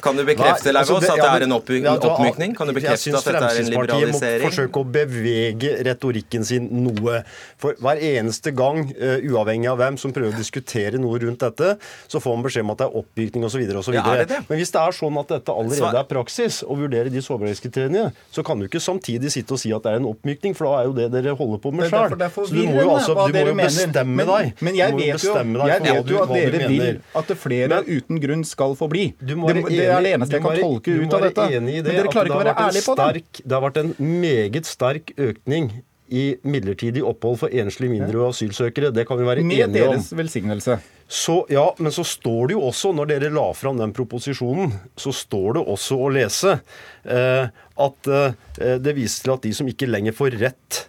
Kan du bekrefte, Lagos altså, at det ja, er men- en Ja, oppmykning? Kan du bekrefte at dette er en liberalisering? Fremskrittspartiet må forsøke å bevege retorikken sin noe. For hver eneste gang, eh, uavhengig av hvem som prøver å diskutere noe rundt dette, så får man beskjed om at det er oppmykning osv. Ja, er det det? Men hvis det er sånn at dette allerede er praksis, å vurdere de sårbarhetskriteriene, så kan du ikke samtidig sitte og si at det er en oppmykning, for da er jo det dere holder på med sjøl. Så du må jo, altså, du må jo. Bestemme Men- deg. Men jeg må jo vet jo, jeg vet jo at dere vil at flere Men- uten grunn skal få bli. Det, det er det eneste jeg kan tolke ut av dette. det Men dere klarer ikke å være ærlige på det. Det har vært en meget sterk økning i midlertidig opphold for enslige mindreårige asylsøkere. Det kan vi være Med enige om. Med deres velsignelse. Så, ja, Men så står det jo også, når dere la fram den proposisjonen, så står det også å lese eh, at eh, det viser til at de som ikke lenger får rett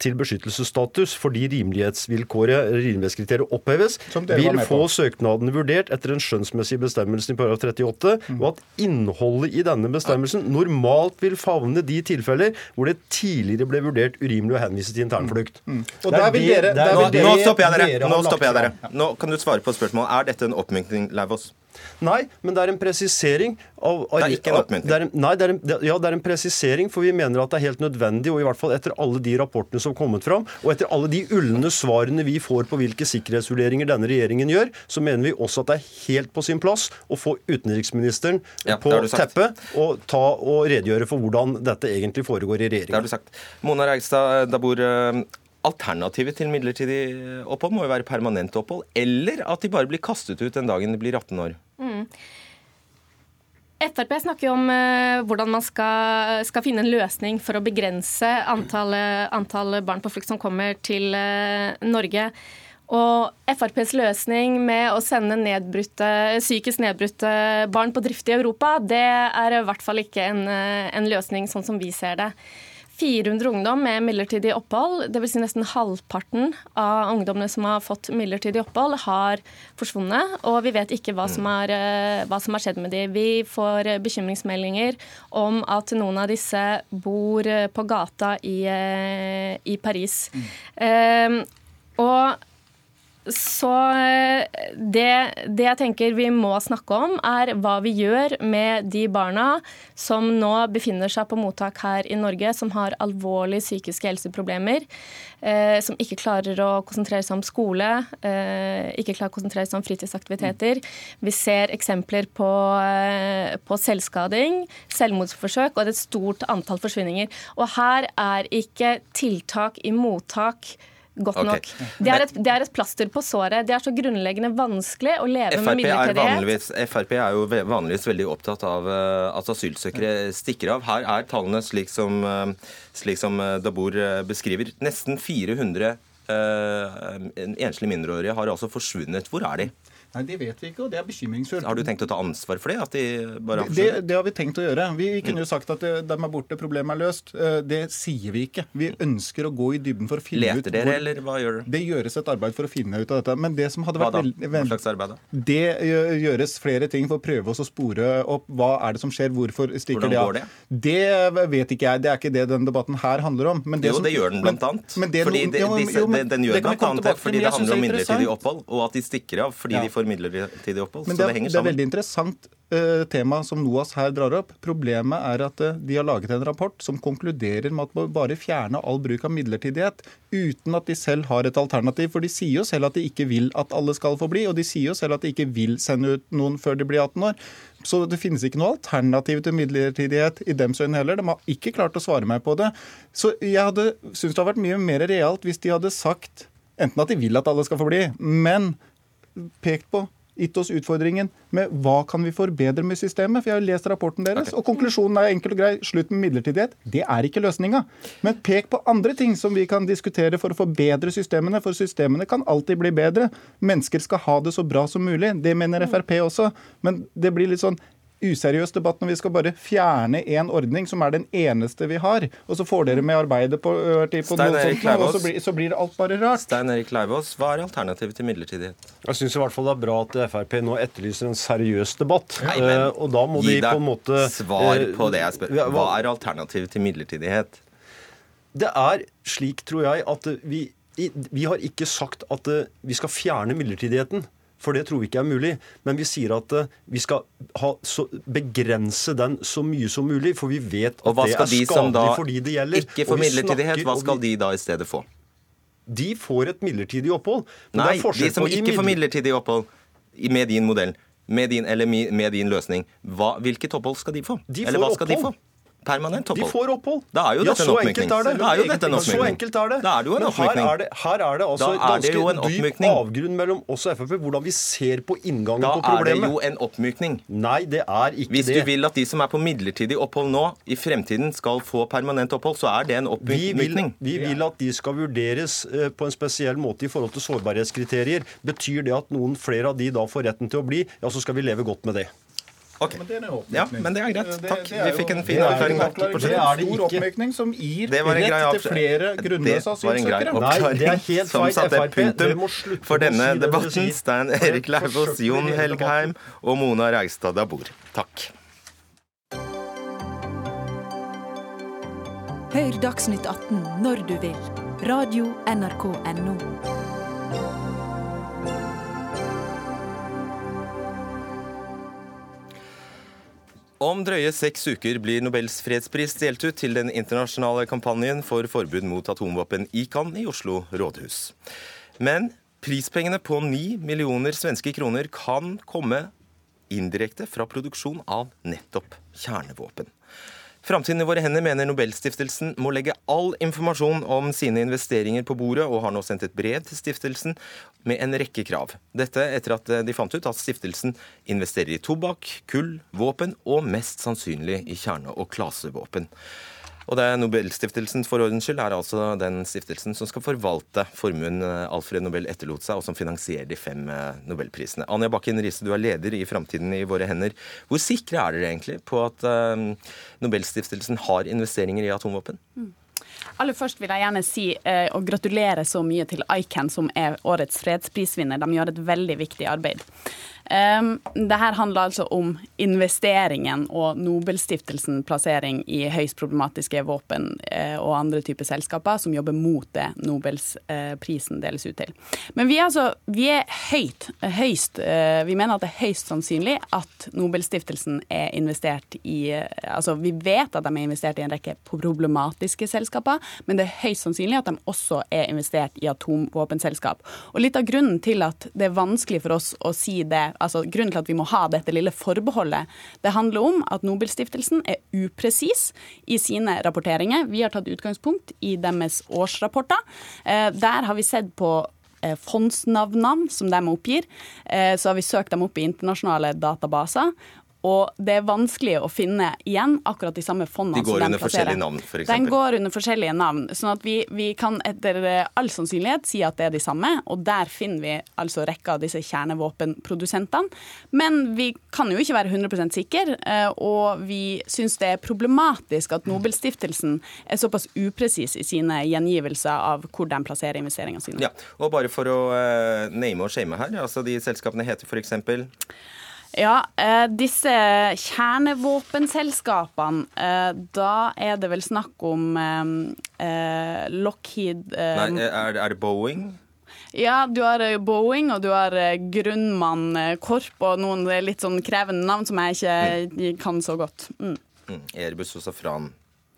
til beskyttelsesstatus fordi rimelighetsvilkåret, rimelighetskriteriet oppheves, vil få søknadene vurdert etter den skjønnsmessige bestemmelsen i paragraf 38, Mm. og at innholdet i denne bestemmelsen normalt vil favne de tilfeller hvor det tidligere ble vurdert urimelig å henvise til internflukt. Og er der vil dere, er der Nå, vil dere nå stopper jeg dere. dere Nå stopper jeg dere. Nå kan du svare på spørsmålet. Er dette en oppmykning, Lauvås? Nei, men det er en presisering av, av Det er ikke en oppmuntring. Nei, det er en, ja, det er en presisering, for vi mener at det er helt nødvendig, og i hvert fall etter alle de rapportene som har kommet fram, og etter alle de ulne svarene vi får på hvilke sikkerhetsvurderinger denne regjeringen gjør, så mener vi også at det er helt på sin plass å få utenriksministeren Ja, på teppet og ta og redegjøre for hvordan dette egentlig foregår i regjeringen. Det har du sagt. Mona Reigstad da bor alternativet til midlertidig opphold må jo være permanent opphold, eller at de bare blir kastet ut den dagen de blir 18 år. Frp snakker om eh, hvordan man skal, skal finne en løsning for å begrense antallet antall barn på flukt som kommer til eh, Norge. Og FrPs løsning med å sende nedbrutte, psykisk nedbrutte barn på drift i Europa, det er i hvert fall ikke en, eh, en løsning sånn som vi ser det. 400 ungdom med midlertidig opphold, dvs. Si nesten halvparten av ungdommene som har fått midlertidig opphold, har forsvunnet. Og vi vet ikke hva som har, som har skjedd med dem. Vi får bekymringsmeldinger om at noen av disse bor på gata i, i Paris. Mm. Um, og så eh, det, det, jeg tenker vi må snakke om, er hva vi gjør med de barna som nå befinner seg på mottak her i Norge, som har alvorlige psykiske helseproblemer. Eh, som ikke klarer å konsentrere seg om skole, eh, ikke klarer å konsentrere seg om fritidsaktiviteter. Vi ser eksempler på, eh, på selvskading, selvmordsforsøk og et stort antall forsvinninger. Og her er ikke tiltak i mottak godt okay. nok. Det er, et, det er, et, plaster på såret. Det er så grunnleggende vanskelig å leve FRP med midlertidighet. Frp er jo vanligvis veldig opptatt av uh, at asylsøkere stikker av. Her er tallene slik som, uh, slik som Dabor beskriver. Nesten 400 enslige mindreårige har altså forsvunnet. Hvor er de? Nei, Det vet vi ikke, og det er bekymringsfullt. Har du tenkt å ta ansvar for det? De det, det, har vi tenkt å gjøre. Vi, vi kunne jo sagt at de er borte, problemet er løst. Eh, det sier vi ikke. Vi ønsker å gå i dybden for å finne Leter ut Leter dere, eller hva gjør dere? Det gjøres et arbeid for å finne ut av dette. Men det som hadde vært veldig Hva slags arbeid da? Det gjøres flere ting for å prøve oss å spore opp hva er det som skjer, hvorfor stikker Hvordan går det? Det vet ikke jeg. Det er ikke det denne debatten her handler om. Det jo, som, det gjør den blant annet. Men, det, fordi det, disse, jo, men, den gjør blant annet fordi det handler om midlertidig opphold, og at de stikker av fordi de får midlertidig midlertidig opphold. Men det, så det henger sammen. Det er veldig interessant uh, tema som NOAS her drar opp. Problemet er at uh, de har laget en rapport som konkluderer med at man bare fjerne all bruk av midlertidighet uten at de selv har et alternativ. For de sier jo selv at de ikke vil at alle skal få bli, og de sier jo selv at de ikke vil sende ut noen før de blir 18 år. Så det finnes ikke noe alternativ til midlertidighet i dems øyne heller. De har ikke klart å svare meg på det. Så jeg hadde syntes det hadde vært mye mer realt hvis de hadde sagt enten at de vil at alle skal få bli, men pekt på gitt oss utfordringen med hva kan vi forbedre med systemet. For jeg har lest rapporten deres, okay. og konklusjonen er enkel og grei. Slutt med midlertidighet. Det er ikke løsninga. Men pek på andre ting som vi kan diskutere for å forbedre systemene. For systemene kan alltid bli bedre. Mennesker skal ha det så bra som mulig. Det mener Frp også. Men det blir litt sånn useriøs debatt når vi skal bare fjerne en ordning som er den eneste vi har. Og så får dere med arbeidet på, på noe sånt, og så blir, så blir, alt bare rart. Stein Erik Leivås, hva er alternativet til midlertidighet? Jeg syns i hvert fall det er bra at Frp nå etterlyser en seriøs debatt. Nei, men, uh, og da må de på en måte Svar på det jeg spør. Hva er alternativet til midlertidighet? Det er slik, tror jeg, at vi, vi har ikke sagt at vi skal fjerne midlertidigheten. For det tror vi ikke er mulig. Men vi sier at uh, vi skal ha, så, begrense den så mye som mulig, for vi vet at det er de skadelig for de det gjelder. Ikke får midlertidighet, hva skal de da i stedet få? De får et midlertidig opphold. Nei, de som ikke får midlertidig opphold med din modell, med din, eller med din løsning, hva, hvilket opphold skal de få? De eller hva skal opphold. de få? Permanent opphold. De får opphold. Da er jo dette en oppmykning. Er det. Da er jo dette en oppmykning. Så enkelt er det. Da er det jo en oppmykning. Her er det, her er det altså da er det en dyp avgrunn mellom oss og Frp hvordan vi ser på inngangen da på problemet. Da er det jo en oppmykning. Nei, det er ikke Hvis det. Hvis du vil at de som er på midlertidig opphold nå, i fremtiden skal få permanent opphold, så er det en oppmykning. Vi vil, vi vil at de skal vurderes eh, på en spesiell måte i forhold til sårbarhetskriterier. Betyr det at noen flere av de da får retten til å bli, ja, så skal vi leve godt med det. Okay. Men det er ja, men det er greit. Takk. Det, det er vi fikk en fin avklaring. Det er det stor oppmykning som gir rett til flere grunnløse asylsøkere. Nei, det er helt som satte punktum for denne debatten. Stein Erik Lauvås, Jon Helgheim og Mona Reigstad Dabor. Takk. Hør Dagsnytt 18 når du vil. Radio NRK Radio.nrk.no. Om drøye seks uker blir Nobels fredspris delt ut til den internasjonale kampanjen for forbud mot atomvåpen ICAN i Oslo rådhus. Men prispengene på ni millioner svenske kroner kan komme indirekte fra produksjon av nettopp kjernevåpen. Framtiden i våre hender mener Nobelstiftelsen må legge all informasjon om sine investeringer på bordet, og har nå sendt et brev til stiftelsen med en rekke krav. Dette etter at de fant ut at stiftelsen investerer i tobakk, kull, våpen og mest sannsynlig i kjerne- og klasevåpen. Og det er Nobelstiftelsen for ordens skyld er altså den stiftelsen som skal forvalte formuen eh, Alfred Nobel etterlot seg, og som finansierer de fem eh, nobelprisene. Anja Bakken Riise, du er leder i Framtiden i våre hender. Hvor sikre er dere egentlig på at uh, Nobelstiftelsen har investeringer i atomvåpen? Mm. Aller først vil jeg gjerne si eh, og gratulere så mye til ICAN, som er årets fredsprisvinner. De gjør et veldig viktig arbeid. Um, det her handler altså om investeringen og Nobelstiftelsen plassering i høyst problematiske våpen eh, og andre typer selskaper som jobber mot det Nobelsprisen eh, deles ut til. Men vi er, altså, vi er høyt, høyst eh, Vi mener at det er høyst sannsynlig at Nobelstiftelsen er investert i eh, Altså vi vet at de er investert i en rekke problematiske selskaper, men det er høyst sannsynlig at de også er investert i atomvåpenselskap. Og litt av grunnen til at det er vanskelig for oss å si det altså Grunnen til at vi må ha dette lille forbeholdet, det handler om at Nobelstiftelsen er upresis i sine rapporteringer. Vi har tatt utgangspunkt i deres årsrapporter. Eh, der har vi sett på eh, fondsnavnene som de oppgir. Eh, så har vi søkt dem opp i internasjonale databaser. Og det er vanskelig å finne igjen akkurat de samme fondene. De går under forskjellige navn, f.eks.? For de går under forskjellige navn. sånn at vi, vi, kan etter all sannsynlighet si at det er de samme. Og der finner vi altså rekka av disse kjernevåpenprodusentene. Men vi kan jo ikke være 100 sikre, eh, og vi syns det er problematisk at Nobelstiftelsen er såpass upresis i sine gjengivelser av hvor de plasserer investeringene sine. Ja, og bare for å uh, name og shame her, altså de selskapene heter f.eks. Ja, eh, disse kjernevåpenselskapene, eh, da er det vel snakk om eh, Lockheed Nei, er, det Boeing? Ja, du har Boeing og du har Grunnmann Korp og noen litt sånn krevende navn som jeg ikke mm. kan så godt. Mm. Mm. Airbus og Safran,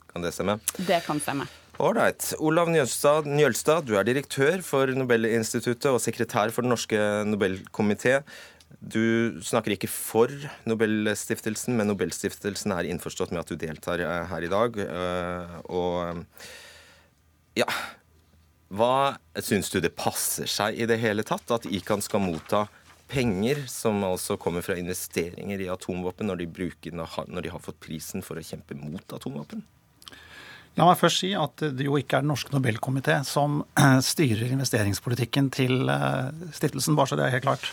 kan det stemme? Det kan stemme. Ålreit. Olav Njølstad, Njølstad, du er direktør for Nobelinstituttet og sekretær for Den norske Nobelkomité. Du snakker ikke for Nobelstiftelsen, men Nobelstiftelsen er innforstått med at du deltar eh, her i dag. Eh, og ja Hva syns du det passer seg i det hele tatt at ICAN skal motta penger som altså kommer fra investeringer i atomvåpen, når de, bruker, når de har fått prisen for å kjempe mot atomvåpen? La meg først si at det jo ikke er Den norske Nobelkomité som styrer investeringspolitikken til eh, stiftelsen, bare så det er helt klart.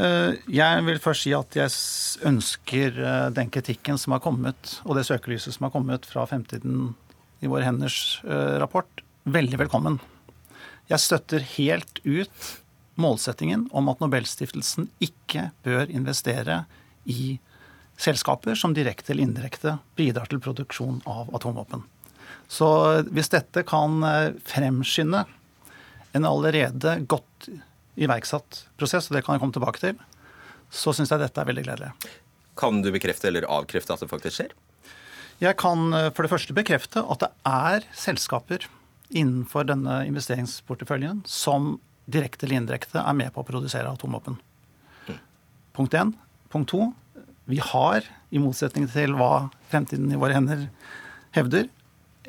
Eh, jeg vil først si at jeg ønsker eh, den kritikken som har kommet, og det søkelyset som har kommet fra Fremtiden i våre henders eh, rapport, veldig velkommen. Jeg støtter helt ut målsettingen om at Nobelstiftelsen ikke bør investere i selskaper som direkte eller indirekte bidrar til produksjon av atomvåpen. Så hvis dette kan fremskynde en allerede godt iverksatt prosess, og det kan jeg komme tilbake til, så syns jeg dette er veldig gledelig. Kan du bekrefte eller avkrefte at det faktisk skjer? Jeg kan eh, for det første bekrefte at det er selskaper innenfor denne investeringsporteføljen som direkte eller indirekte er med på å produsere atomvåpen. Mm. Punkt én. Punkt to. Vi har, i motsetning til hva fremtiden i våre hender hevder,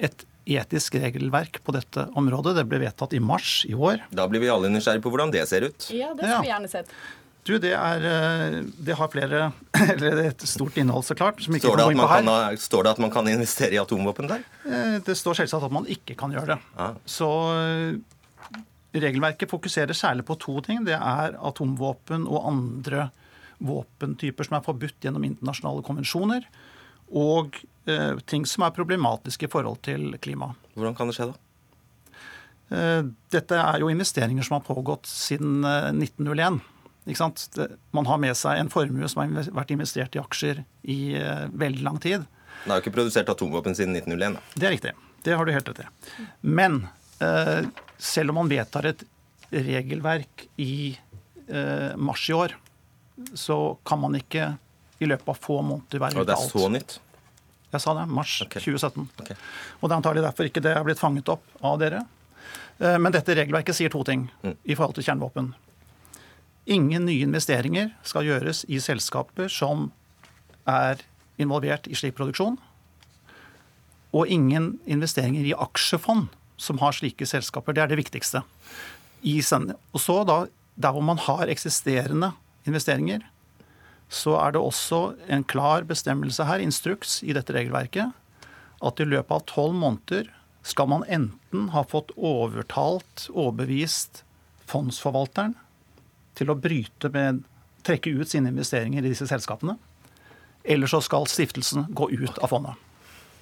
et etisk regelverk på dette området. Det ble vedtatt i mars i år. Da blir vi alle nysgjerrige på hvordan det ser ut. Ja, det skulle vi gjerne sett. Du, det, er, eh, det har flere Eller et stort innhold, så klart. Som ikke står, det at man kan, står det at man kan investere i atomvåpen der? Eh, det står selvsagt at man ikke kan gjøre det. Ah. Så eh, regelverket fokuserer særlig på to ting. Det er atomvåpen og andre våpentyper som er forbudt gjennom internasjonale konvensjoner. Og Eh, ting som er problematiske i forhold til klima. Hvordan kan det skje, da? Eh, dette er jo investeringer som har pågått siden 1901. Det, Man har med seg en formue som har vært investert i aksjer i veldig lang tid. Den har jo ikke produsert atomvåpen siden 1901. Da. Det er riktig. Det har du helt rett i. Men selv om man vedtar et regelverk i mars i år, så kan man ikke i løpet av få måneder være. Og det er så nytt? Jeg sa det. Mars okay. 2017. Okay. Og det er antagelig derfor ikke det har blitt fanget opp av dere. Eh, men dette regelverket sier to ting mm. i forhold til kjernevåpen. Ingen nye investeringer skal gjøres i selskaper som er involvert i slik produksjon. Og ingen investeringer i aksjefond som har slike selskaper. Det er det viktigste. og så da, der hvor man har eksisterende investeringer, så er det også en klar bestemmelse her, instruks, i dette regelverket, at i løpet av tolv måneder skal man enten ha fått overtalt, overbevist fondsforvalteren til å bryte med trekke ut sine investeringer i disse selskapene. Eller så skal stiftelsen gå ut av fondet.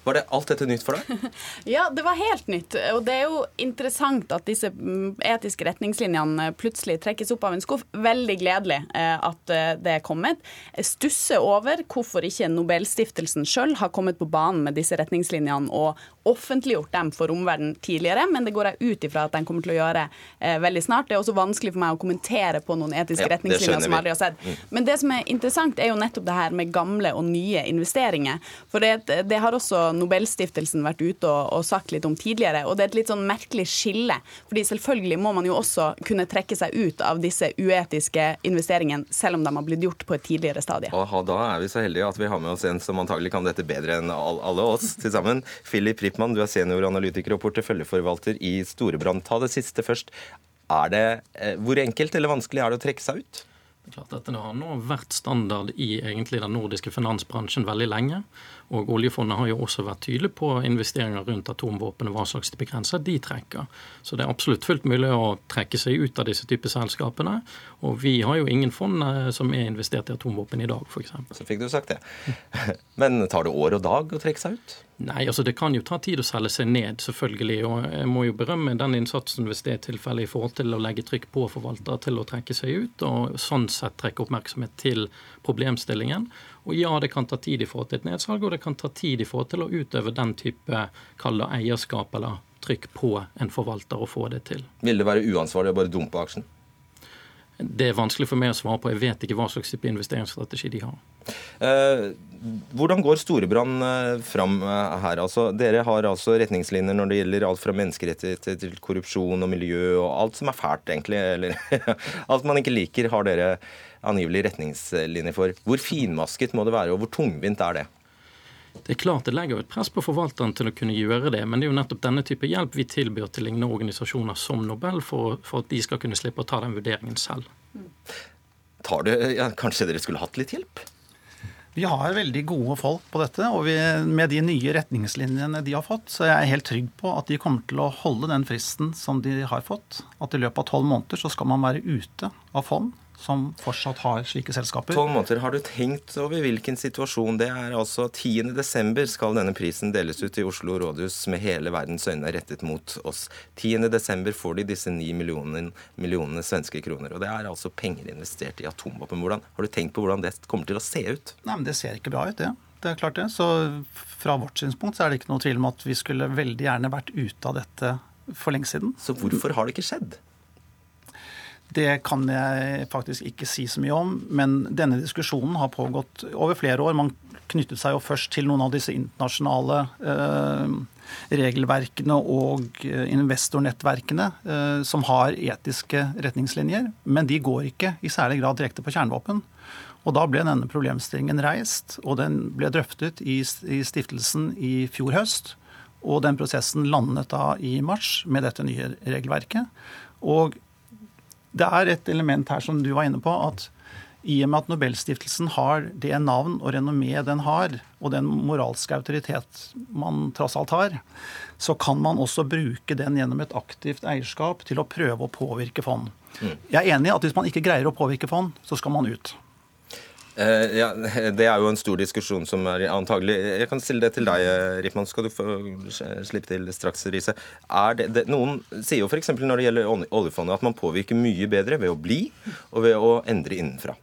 Var det alt dette nytt for deg? Ja, det var helt nytt. Og det er jo interessant at disse mm, etiske retningslinjene plutselig trekkes opp av en skuff. Veldig gledelig eh, at eh, det er kommet. Jeg stusser over hvorfor ikke Nobelstiftelsen sjøl har kommet på banen med disse retningslinjene og offentliggjort dem for omverdenen tidligere, men det går jeg ut ifra at de kommer til å gjøre eh, veldig snart. Det er også vanskelig for meg å kommentere på noen etiske Ja, retningslinjer som jeg aldri har sett. Mm. Men det som er interessant, er jo nettopp det her med gamle og nye investeringer. For det, det har også Nobelstiftelsen vært ute og, og sagt litt om tidligere. Og det er et litt sånn merkelig skille. Fordi selvfølgelig må man jo også kunne trekke seg ut av disse uetiske investeringene, selv om de har blitt gjort på et tidligere stadie. Og da er vi så heldige at vi har med oss en som antagelig kan dette bedre enn alle oss til sammen. Philip Rippmann, du er senioranalytiker og porteføljeforvalter i Storebrand. Ta det siste først. Er det, eh, hvor enkelt eller vanskelig er det å trekke seg ut? Det er klart Dette har nå vært standard i egentlig den nordiske finansbransjen veldig lenge. Og oljefondet har jo også vært tydelig på investeringer rundt atomvåpen og hva slags begrenser de trekker. Så det er absolutt fullt mulig å trekke seg ut av disse typer selskapene. Og vi har jo ingen fond eh, som er investert i atomvåpen i dag, f.eks. Så fikk du sagt det. Men tar det år og dag å trekke seg ut? Nei, altså det kan jo ta tid å selge seg ned, selvfølgelig. Og jeg må jo berømme den innsatsen hvis det er tilfellet i forhold til å legge trykk på forvaltere til å trekke seg ut, og sånn sett trekke oppmerksomhet til problemstillingen. Og ja, det kan ta tid i forhold til et nedsalg, og det kan ta tid i forhold til å utøve den type kall det eierskap eller trykk på en forvalter å få det til. Vil det være uansvarlig å bare dumpe aksjen? Det er vanskelig for meg å svare på. Jeg vet ikke hva slags type investeringsstrategi de har. Eh, hvordan går Storebrand eh, fram eh, her? Altså, dere har altså retningslinjer når det gjelder alt fra menneskerettigheter til korrupsjon og miljø og alt som er fælt, egentlig. Eller alt man ikke liker, har dere angivelig retningslinjer for. Hvor finmasket må det være, og hvor tungvint er det? Det er klart det legger et press på forvalteren til å kunne gjøre det, men det er jo nettopp denne type hjelp vi tilbyr til lignende organisasjoner som Nobel, for, for at de skal kunne slippe å ta den vurderingen selv. Tar det, ja, kanskje dere skulle hatt litt hjelp? Vi har veldig gode folk på dette, og vi, med de nye retningslinjene de har fått, så er jeg helt trygg på at de kommer til å holde den fristen som de har fått. At i løpet av tolv måneder så skal man være ute av fond som fortsatt har slike selskaper. Tolv måneder. Har du tenkt over hvilken situasjon det er? Altså 10. desember skal denne prisen deles ut i Oslo rådhus med hele verdens øyne rettet mot oss. 10. desember får de disse 9 millionene, millionene svenske kroner. Og det er altså penger investert i atomvåpen. Hvordan, har du tenkt på hvordan det kommer til å se ut? Nei, men Det ser ikke bra ut, det. Det er klart det. Så fra vårt synspunkt så er det ikke noe tvil om at vi skulle veldig gjerne vært ute av dette for lenge siden. Så hvorfor har det ikke skjedd? Det kan jeg faktisk ikke si så mye om, men denne diskusjonen har pågått over flere år. Man knyttet seg jo først til noen av disse internasjonale eh, regelverkene og eh, investornettverkene eh, som har etiske retningslinjer, men de går ikke i særlig grad direkte på kjernevåpen. Og Da ble denne problemstillingen reist, og den ble drøftet i, i stiftelsen i fjor høst. Og den prosessen landet da i mars med dette nye regelverket. Og det er et element her som du var inne på, at i og med at Nobelstiftelsen har det navn og renommé den har, og den moralske autoritet man tross alt har, så kan man også bruke den gjennom et aktivt eierskap til å prøve å påvirke fond. Jeg er enig i at hvis man ikke greier å påvirke fond, så skal man ut. Eh, ja, Det er jo en stor diskusjon som er antagelig Jeg kan stille det til deg, eh, Rippmann. Skal du få slippe til straks, Riise. Noen sier jo f.eks. når det gjelder oljefondet at man påvirker mye bedre ved å bli og ved å endre innenfra.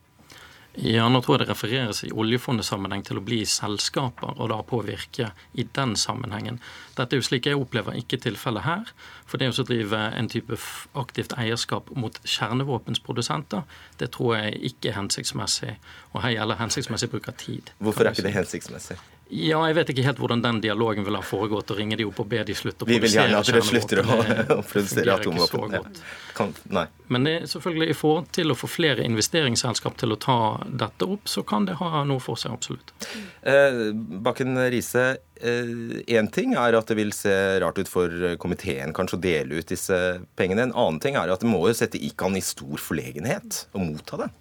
Ja, nå tror jeg det refereres i oljefondets sammenheng til å bli selskaper og da påvirke i den sammenhengen. Dette er jo slik jeg opplever ikke tilfellet her. For det å drive en type aktivt eierskap mot kjernevåpensprodusenter, det tror jeg ikke er hensiktsmessig. Og her gjelder hensiktsmessig bruk av tid. Hvorfor er ikke det hensiktsmessig? Ja, jeg vet ikke helt hvordan den dialogen ville ha foregått. Å ringe de opp og be de slutte å produsere Vi vil gjerne at dere slutter å, produsere atomvåpen. Ja. Men det selvfølgelig i forhold til å få flere investeringsselskap til å ta dette opp, så kan det ha noe for seg, absolutt. Eh, Bakken Riise, én ting er at det vil se rart ut for komiteen kanskje å dele ut disse pengene. En annen ting er at det må jo sette ICAN i stor forlegenhet å motta det.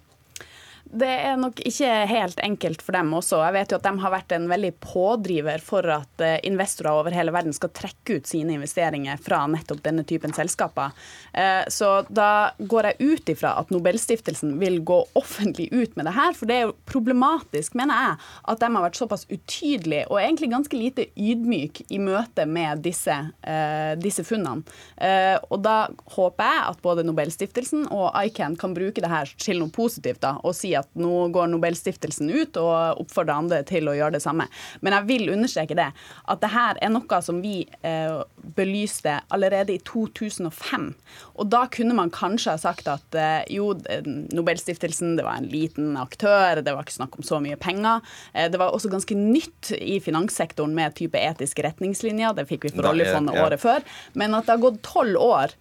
Det er nok ikke helt enkelt for dem også. Jeg vet jo at de har vært en veldig pådriver for at eh, investorer over hele verden skal trekke ut sine investeringer fra nettopp denne typen selskaper. Eh, så da går jeg ut ifra at Nobelstiftelsen vil gå offentlig ut med det her. For det er jo problematisk, mener jeg, at de har vært såpass utydelige og egentlig ganske lite ydmyk i møte med disse, eh, disse funnene. Og da håper jeg at både Nobelstiftelsen og ICAN kan bruke det her til noe positivt da, og si at nå går Nobelstiftelsen ut og oppfordrer andre til å gjøre det samme. Men jeg vil understreke det, at dette er noe som vi eh, belyste allerede i 2005. Og da kunne man kanskje ha sagt at eh, jo, Nobelstiftelsen det var en liten aktør, det var ikke snakk om så mye penger. Eh, det var også ganske nytt i finanssektoren med type etiske retningslinjer, det fikk vi for oljefondet året før. Men at det har gått tolv år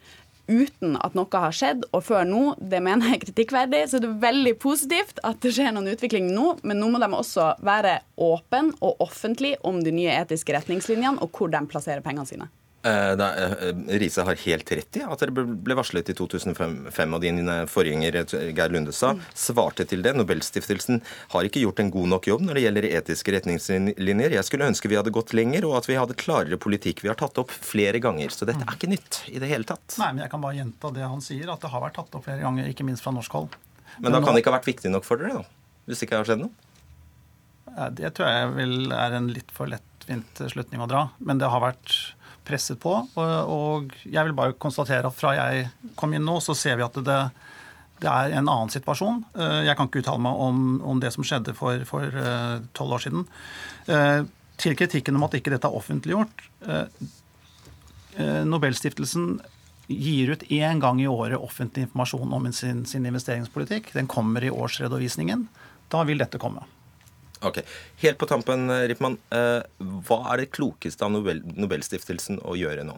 uten at noe har skjedd. Og før nå, det mener jeg er kritikkverdig, så det er veldig positivt at det skjer noen utvikling nå. Men nå må de også være åpne og offentlige om de nye etiske retningslinjene og hvor de plasserer pengene sine. Eh, eh, Riise har helt rett i at dere ble varslet i 2005, og din eh, forgjenger Geir sa, svarte til det. Nobelstiftelsen har ikke gjort en god nok jobb når det gjelder etiske retningslinjer. Jeg skulle ønske vi hadde gått lenger, og at vi hadde klarere politikk. Vi har tatt opp flere ganger, så dette er ikke nytt i det hele tatt. Nei, men jeg kan bare gjenta det han sier, at det har vært tatt opp flere ganger, ikke minst fra norsk hold. Men da kan det ikke ha vært viktig nok for dere, da? Hvis det ikke har skjedd noe? Det tror jeg vel er en litt for lettvint slutning å dra. Men det har vært presset på. Og jeg vil bare konstatere at fra jeg kom inn nå, så ser vi at det, det er en annen situasjon. Eh, jeg kan ikke uttale meg om, om det som skjedde for eh, tolv år siden. Eh, til kritikken om at ikke dette er offentliggjort. Nobelstiftelsen gir ut én gang i året offentlig informasjon om sin, sin investeringspolitikk. Den kommer i årsredovisningen. Da vil dette komme. Ok. Helt på tampen, Rippmann. Eh, hva er det klokeste av Nobel Nobelstiftelsen å gjøre nå?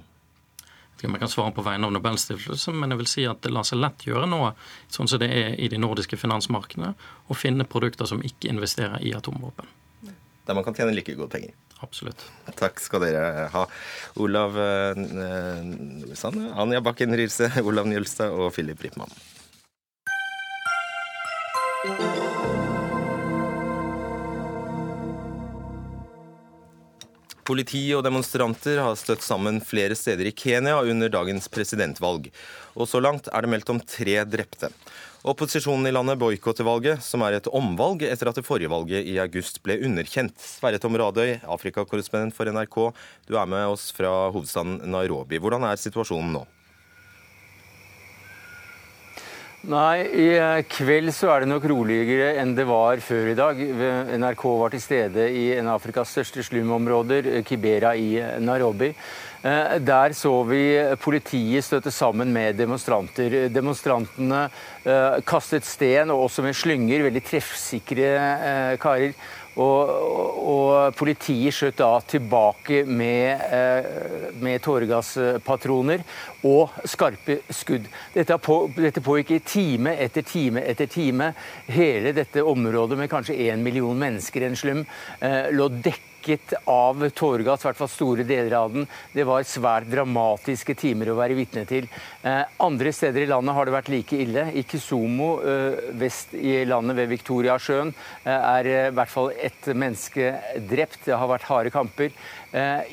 Jeg kan svare på vegne av Nobelstiftelsen, men jeg vil si at det lar seg lett gjøre nå, sånn som det er i de nordiske finansmarkedene, å finne produkter som ikke investerer i atomvåpen. Der man kan tjene like gode penger. Absolutt. Takk skal dere ha. Olav eh, Sande, Anja Bakken Riise, Olav Njølstad og Philip Rippmann. Politi og demonstranter har støtt sammen flere steder i Kenya under dagens presidentvalg. Og så langt er det meldt om tre drepte. Opposisjonen i landet boikotter valget, som er et omvalg etter at det forrige valget i august ble underkjent. Sverre Tom Radøy, Afrikakorrespondent for NRK, du er med oss fra hovedstaden Nairobi. Hvordan er situasjonen nå? Nei, i eh, kveld så er det nok roligere enn det var før i dag. NRK var til stede i en av Afrikas største slumområder, eh, Kibera i Narobi. Nairobi. Der så vi politiet støtte sammen med demonstranter. Demonstrantene kastet sten, og også med slynger, veldig treffsikre karer. Og, og, politiet skjøt da tilbake med, eh, med tåregasspatroner og skarpe skudd. Dette, på, dette pågikk i time etter time etter time. Hele dette området med kanskje én million mennesker i en slum eh, lå dekket dekket av tåregass, i hvert fall store deler av den. Det var svært dramatiske timer å være vitne til. Eh, andre steder i landet har det vært like ille. I Kisumo eh, vest i landet ved Viktoriasjøen, eh, er i hvert fall ett menneske drept. Det har vært harde kamper.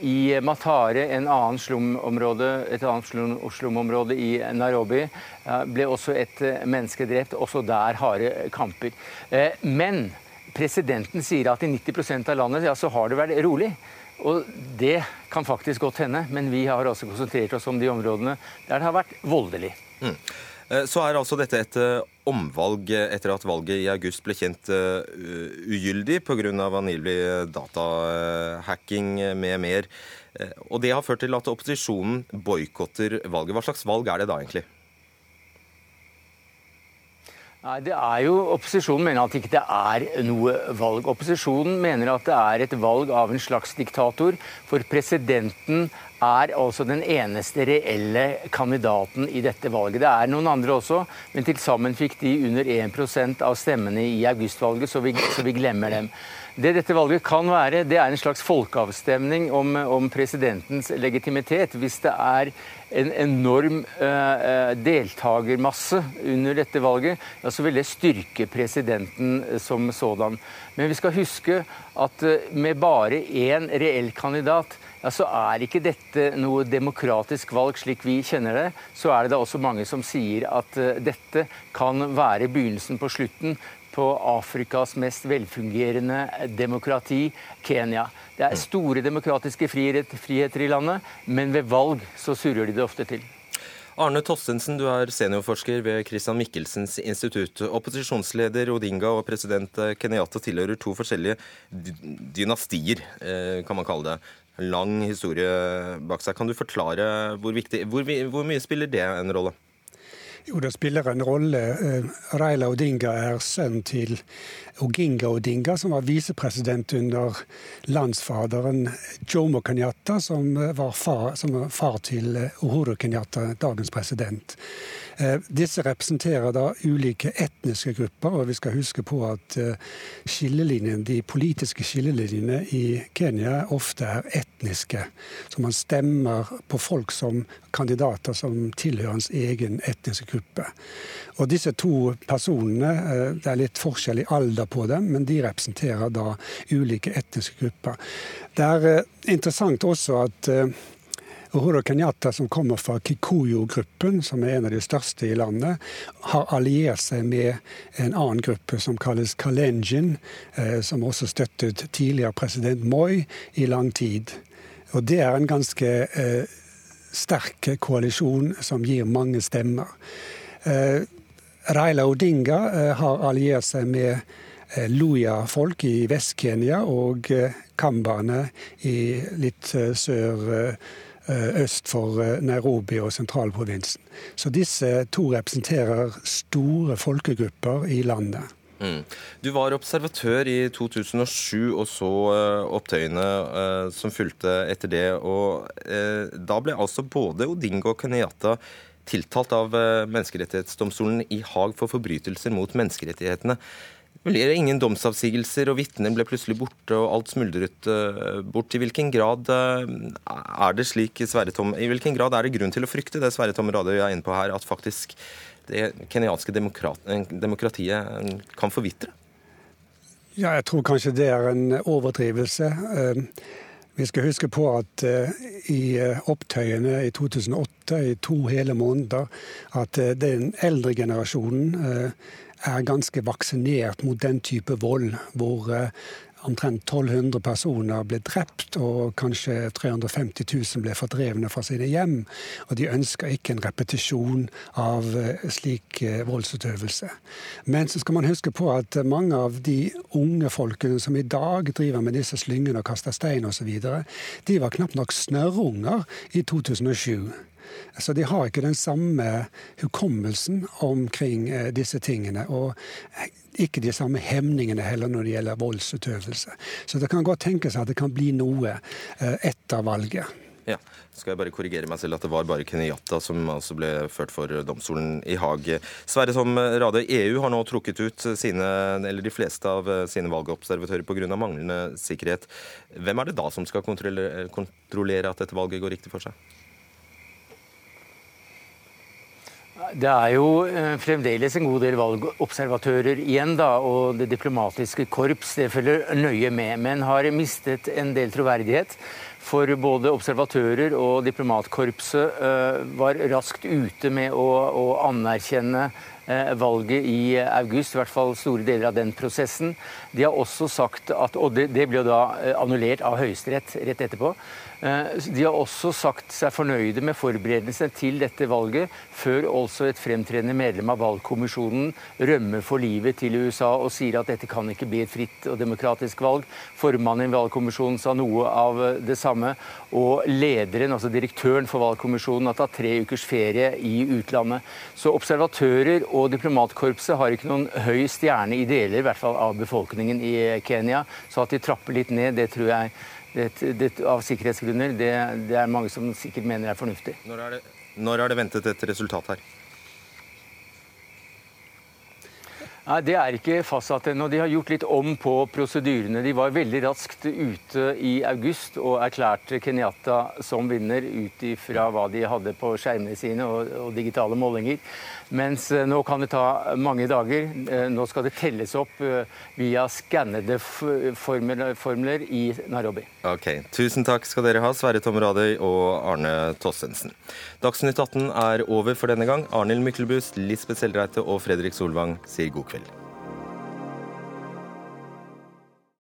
I Matare, en annen et annet slumområde i Nairobi, ble også et menneske drept. Også der harde kamper. Men presidenten sier at i 90% av landet ja, så har det vært rolig. Og det kan faktisk godt hende, men vi har også konsentrert oss om de områdene der det har vært voldelig. Mm. Eh, så er altså dette et eh, omvalg etter at valget i august ble kjent uh, ugyldig pga. angivelig datahacking med mer. Og det har ført til at opposisjonen boikotter valget. Hva slags valg er det da egentlig? Nei, det er jo, Opposisjonen mener at ikke det er noe valg. Opposisjonen mener at det er et valg av en slags diktator. For presidenten er altså den eneste reelle kandidaten i dette valget. Det er noen andre også, men til sammen fikk de under 1% av stemmene i augustvalget, så vi, så vi glemmer dem. Det dette valget kan være, det er en slags folkeavstemning om, om presidentens legitimitet. Hvis det er en enorm uh, deltakermasse under dette valget, ja, så vil det styrke presidenten som sådan. Men vi skal huske at med bare én reell kandidat, ja, så er ikke dette noe demokratisk valg slik vi kjenner det. Så er det da også mange som sier at uh, dette kan være begynnelsen på slutten på Afrikas mest velfungerende demokrati, Kenya. Det er store demokratiske friheter i landet, men ved valg så surrer de det ofte til. Arne Tostensen, du er seniorforsker ved Christian Michelsens institutt. Opposisjonsleder Odinga og president Kenyatta tilhører to forskjellige dynastier, eh, kan man kalle det. Lang historie bak seg. Kan du forklare hvor, viktig, hvor, hvor mye spiller det en rolle? Jo, det spiller en rolle. Reila Raila Odinga er sønn til Oginga Odinga, som var visepresident under landsfaderen Jomo Kenyatta, som var far, som var far til Uhuru Kenyatta, dagens president. Eh, disse representerer da ulike etniske grupper, og vi skal huske på at eh, skillelinjen, de politiske skillelinjene i Kenya ofte er etniske. Så man stemmer på folk som kandidater som tilhører hans egen etniske gruppe. Og disse to personene, eh, det er litt forskjell i alder på dem, men de representerer da ulike etniske grupper. Det er interessant også at Uhuru Kenyatta, som kommer fra Kikuyo-gruppen, som er en av de største i landet, har alliert seg med en annen gruppe som kalles Kalenjin, eh, som også støttet tidligere president Moi i lang tid. Og det er en ganske eh, sterk koalisjon som gir mange stemmer. Eh, Raila Odinga eh, har alliert seg med Luya-folk i Vest-Kenya og kambaene i litt sør øst for eh, Nairobi og sentralprovinsen. Så disse to representerer store folkegrupper i landet. Mm. Du var observatør i 2007 og så uh, opptøyene som fulgte etter det. og Da ble altså både Odingo og Kenyatta tiltalt av Menneskerettighetsdomstolen i Haag for forbrytelser mot menneskerettighetene. Det ingen domsavsigelser, og vitner ble plutselig borte, og alt smuldret uh, bort. I hvilken grad uh, er det slik, Sverre Tom, i hvilken grad er det grunn til å frykte det Sverre Tom Radøy er inne på her, at faktisk det kenyanske demokrat, demokratiet kan forvitre? Ja, jeg tror kanskje det er en overdrivelse. Vi skal huske på at i opptøyene i 2008, i to hele måneder, at den eldre generasjonen er ganske vaksinert mot den type vold, hvor eh, omtrent 1200 personer ble drept, og kanskje 350 000 ble fordrevne fra sine hjem. Og de ønsker ikke en repetisjon av eh, slik eh, voldsutøvelse. Men så skal man huske på at mange av de unge folkene som i dag driver med disse slyngene og kaster stein osv., de var knapt nok snørrunger i 2007. Så de har ikke den samme hukommelsen omkring eh, disse tingene. Og ikke de samme hemningene heller når det gjelder voldsutøvelse. Så det kan godt tenkes at det kan bli noe eh, etter valget. Ja, skal jeg bare korrigere meg selv at det var bare Kenyatta som altså ble ført for domstolen i Haag. Sverre Som Rade, EU har nå trukket ut sine, eller de fleste av sine valgobservatører pga. manglende sikkerhet. Hvem er det da som skal kontrollere, kontrollere at dette valget går riktig for seg? Det er jo eh, fremdeles en god del valgobservatører igjen, da, og det diplomatiske korps det følger nøye med, men har mistet en del troverdighet. For både observatører og diplomatkorpset uh, var raskt ute med å, å anerkjenne uh, valget i august, i hvert fall store deler av den prosessen. De har også sagt at, Og det, ble da annullert av Høyesterett rett etterpå. Eh, de har også sagt seg fornøyde med forberedelsene til dette valget, før også et fremtredende medlem av valgkommisjonen rømmer for livet til USA og sier at dette kan ikke bli et fritt og demokratisk valg. Formannen i valgkommisjonen sa noe av det samme. Og lederen, altså direktøren for valgkommisjonen, har tatt tre ukers ferie i utlandet. Så observatører og diplomatkorpset har ikke noen høy stjerne i deler i hvert fall av befolkningen i Kenya. Så at de trapper litt ned, det tror jeg det, det, av sikkerhetsgrunner, det, det, er mange som sikkert mener er fornuftig. Når er det, når er det ventet et resultat her? Nei, Det er ikke fastsatt ennå. De har gjort litt om på prosedyrene. De var veldig raskt ute i august og erklærte Kenyatta som vinner ut ifra hva de hadde på skjermene sine og, og, digitale målinger. Mens eh, nå kan det ta mange dager. Eh, nå skal det telles opp eh, via skannede formler, i Nairobi. Ok, Tusen takk skal dere ha, Sverre Tom Radøy og Arne Tossensen. Dagsnytt 18 er over for denne gang. Arnhild Myklebust, Lisbeth Selreite og Fredrik Solvang sier god kveld.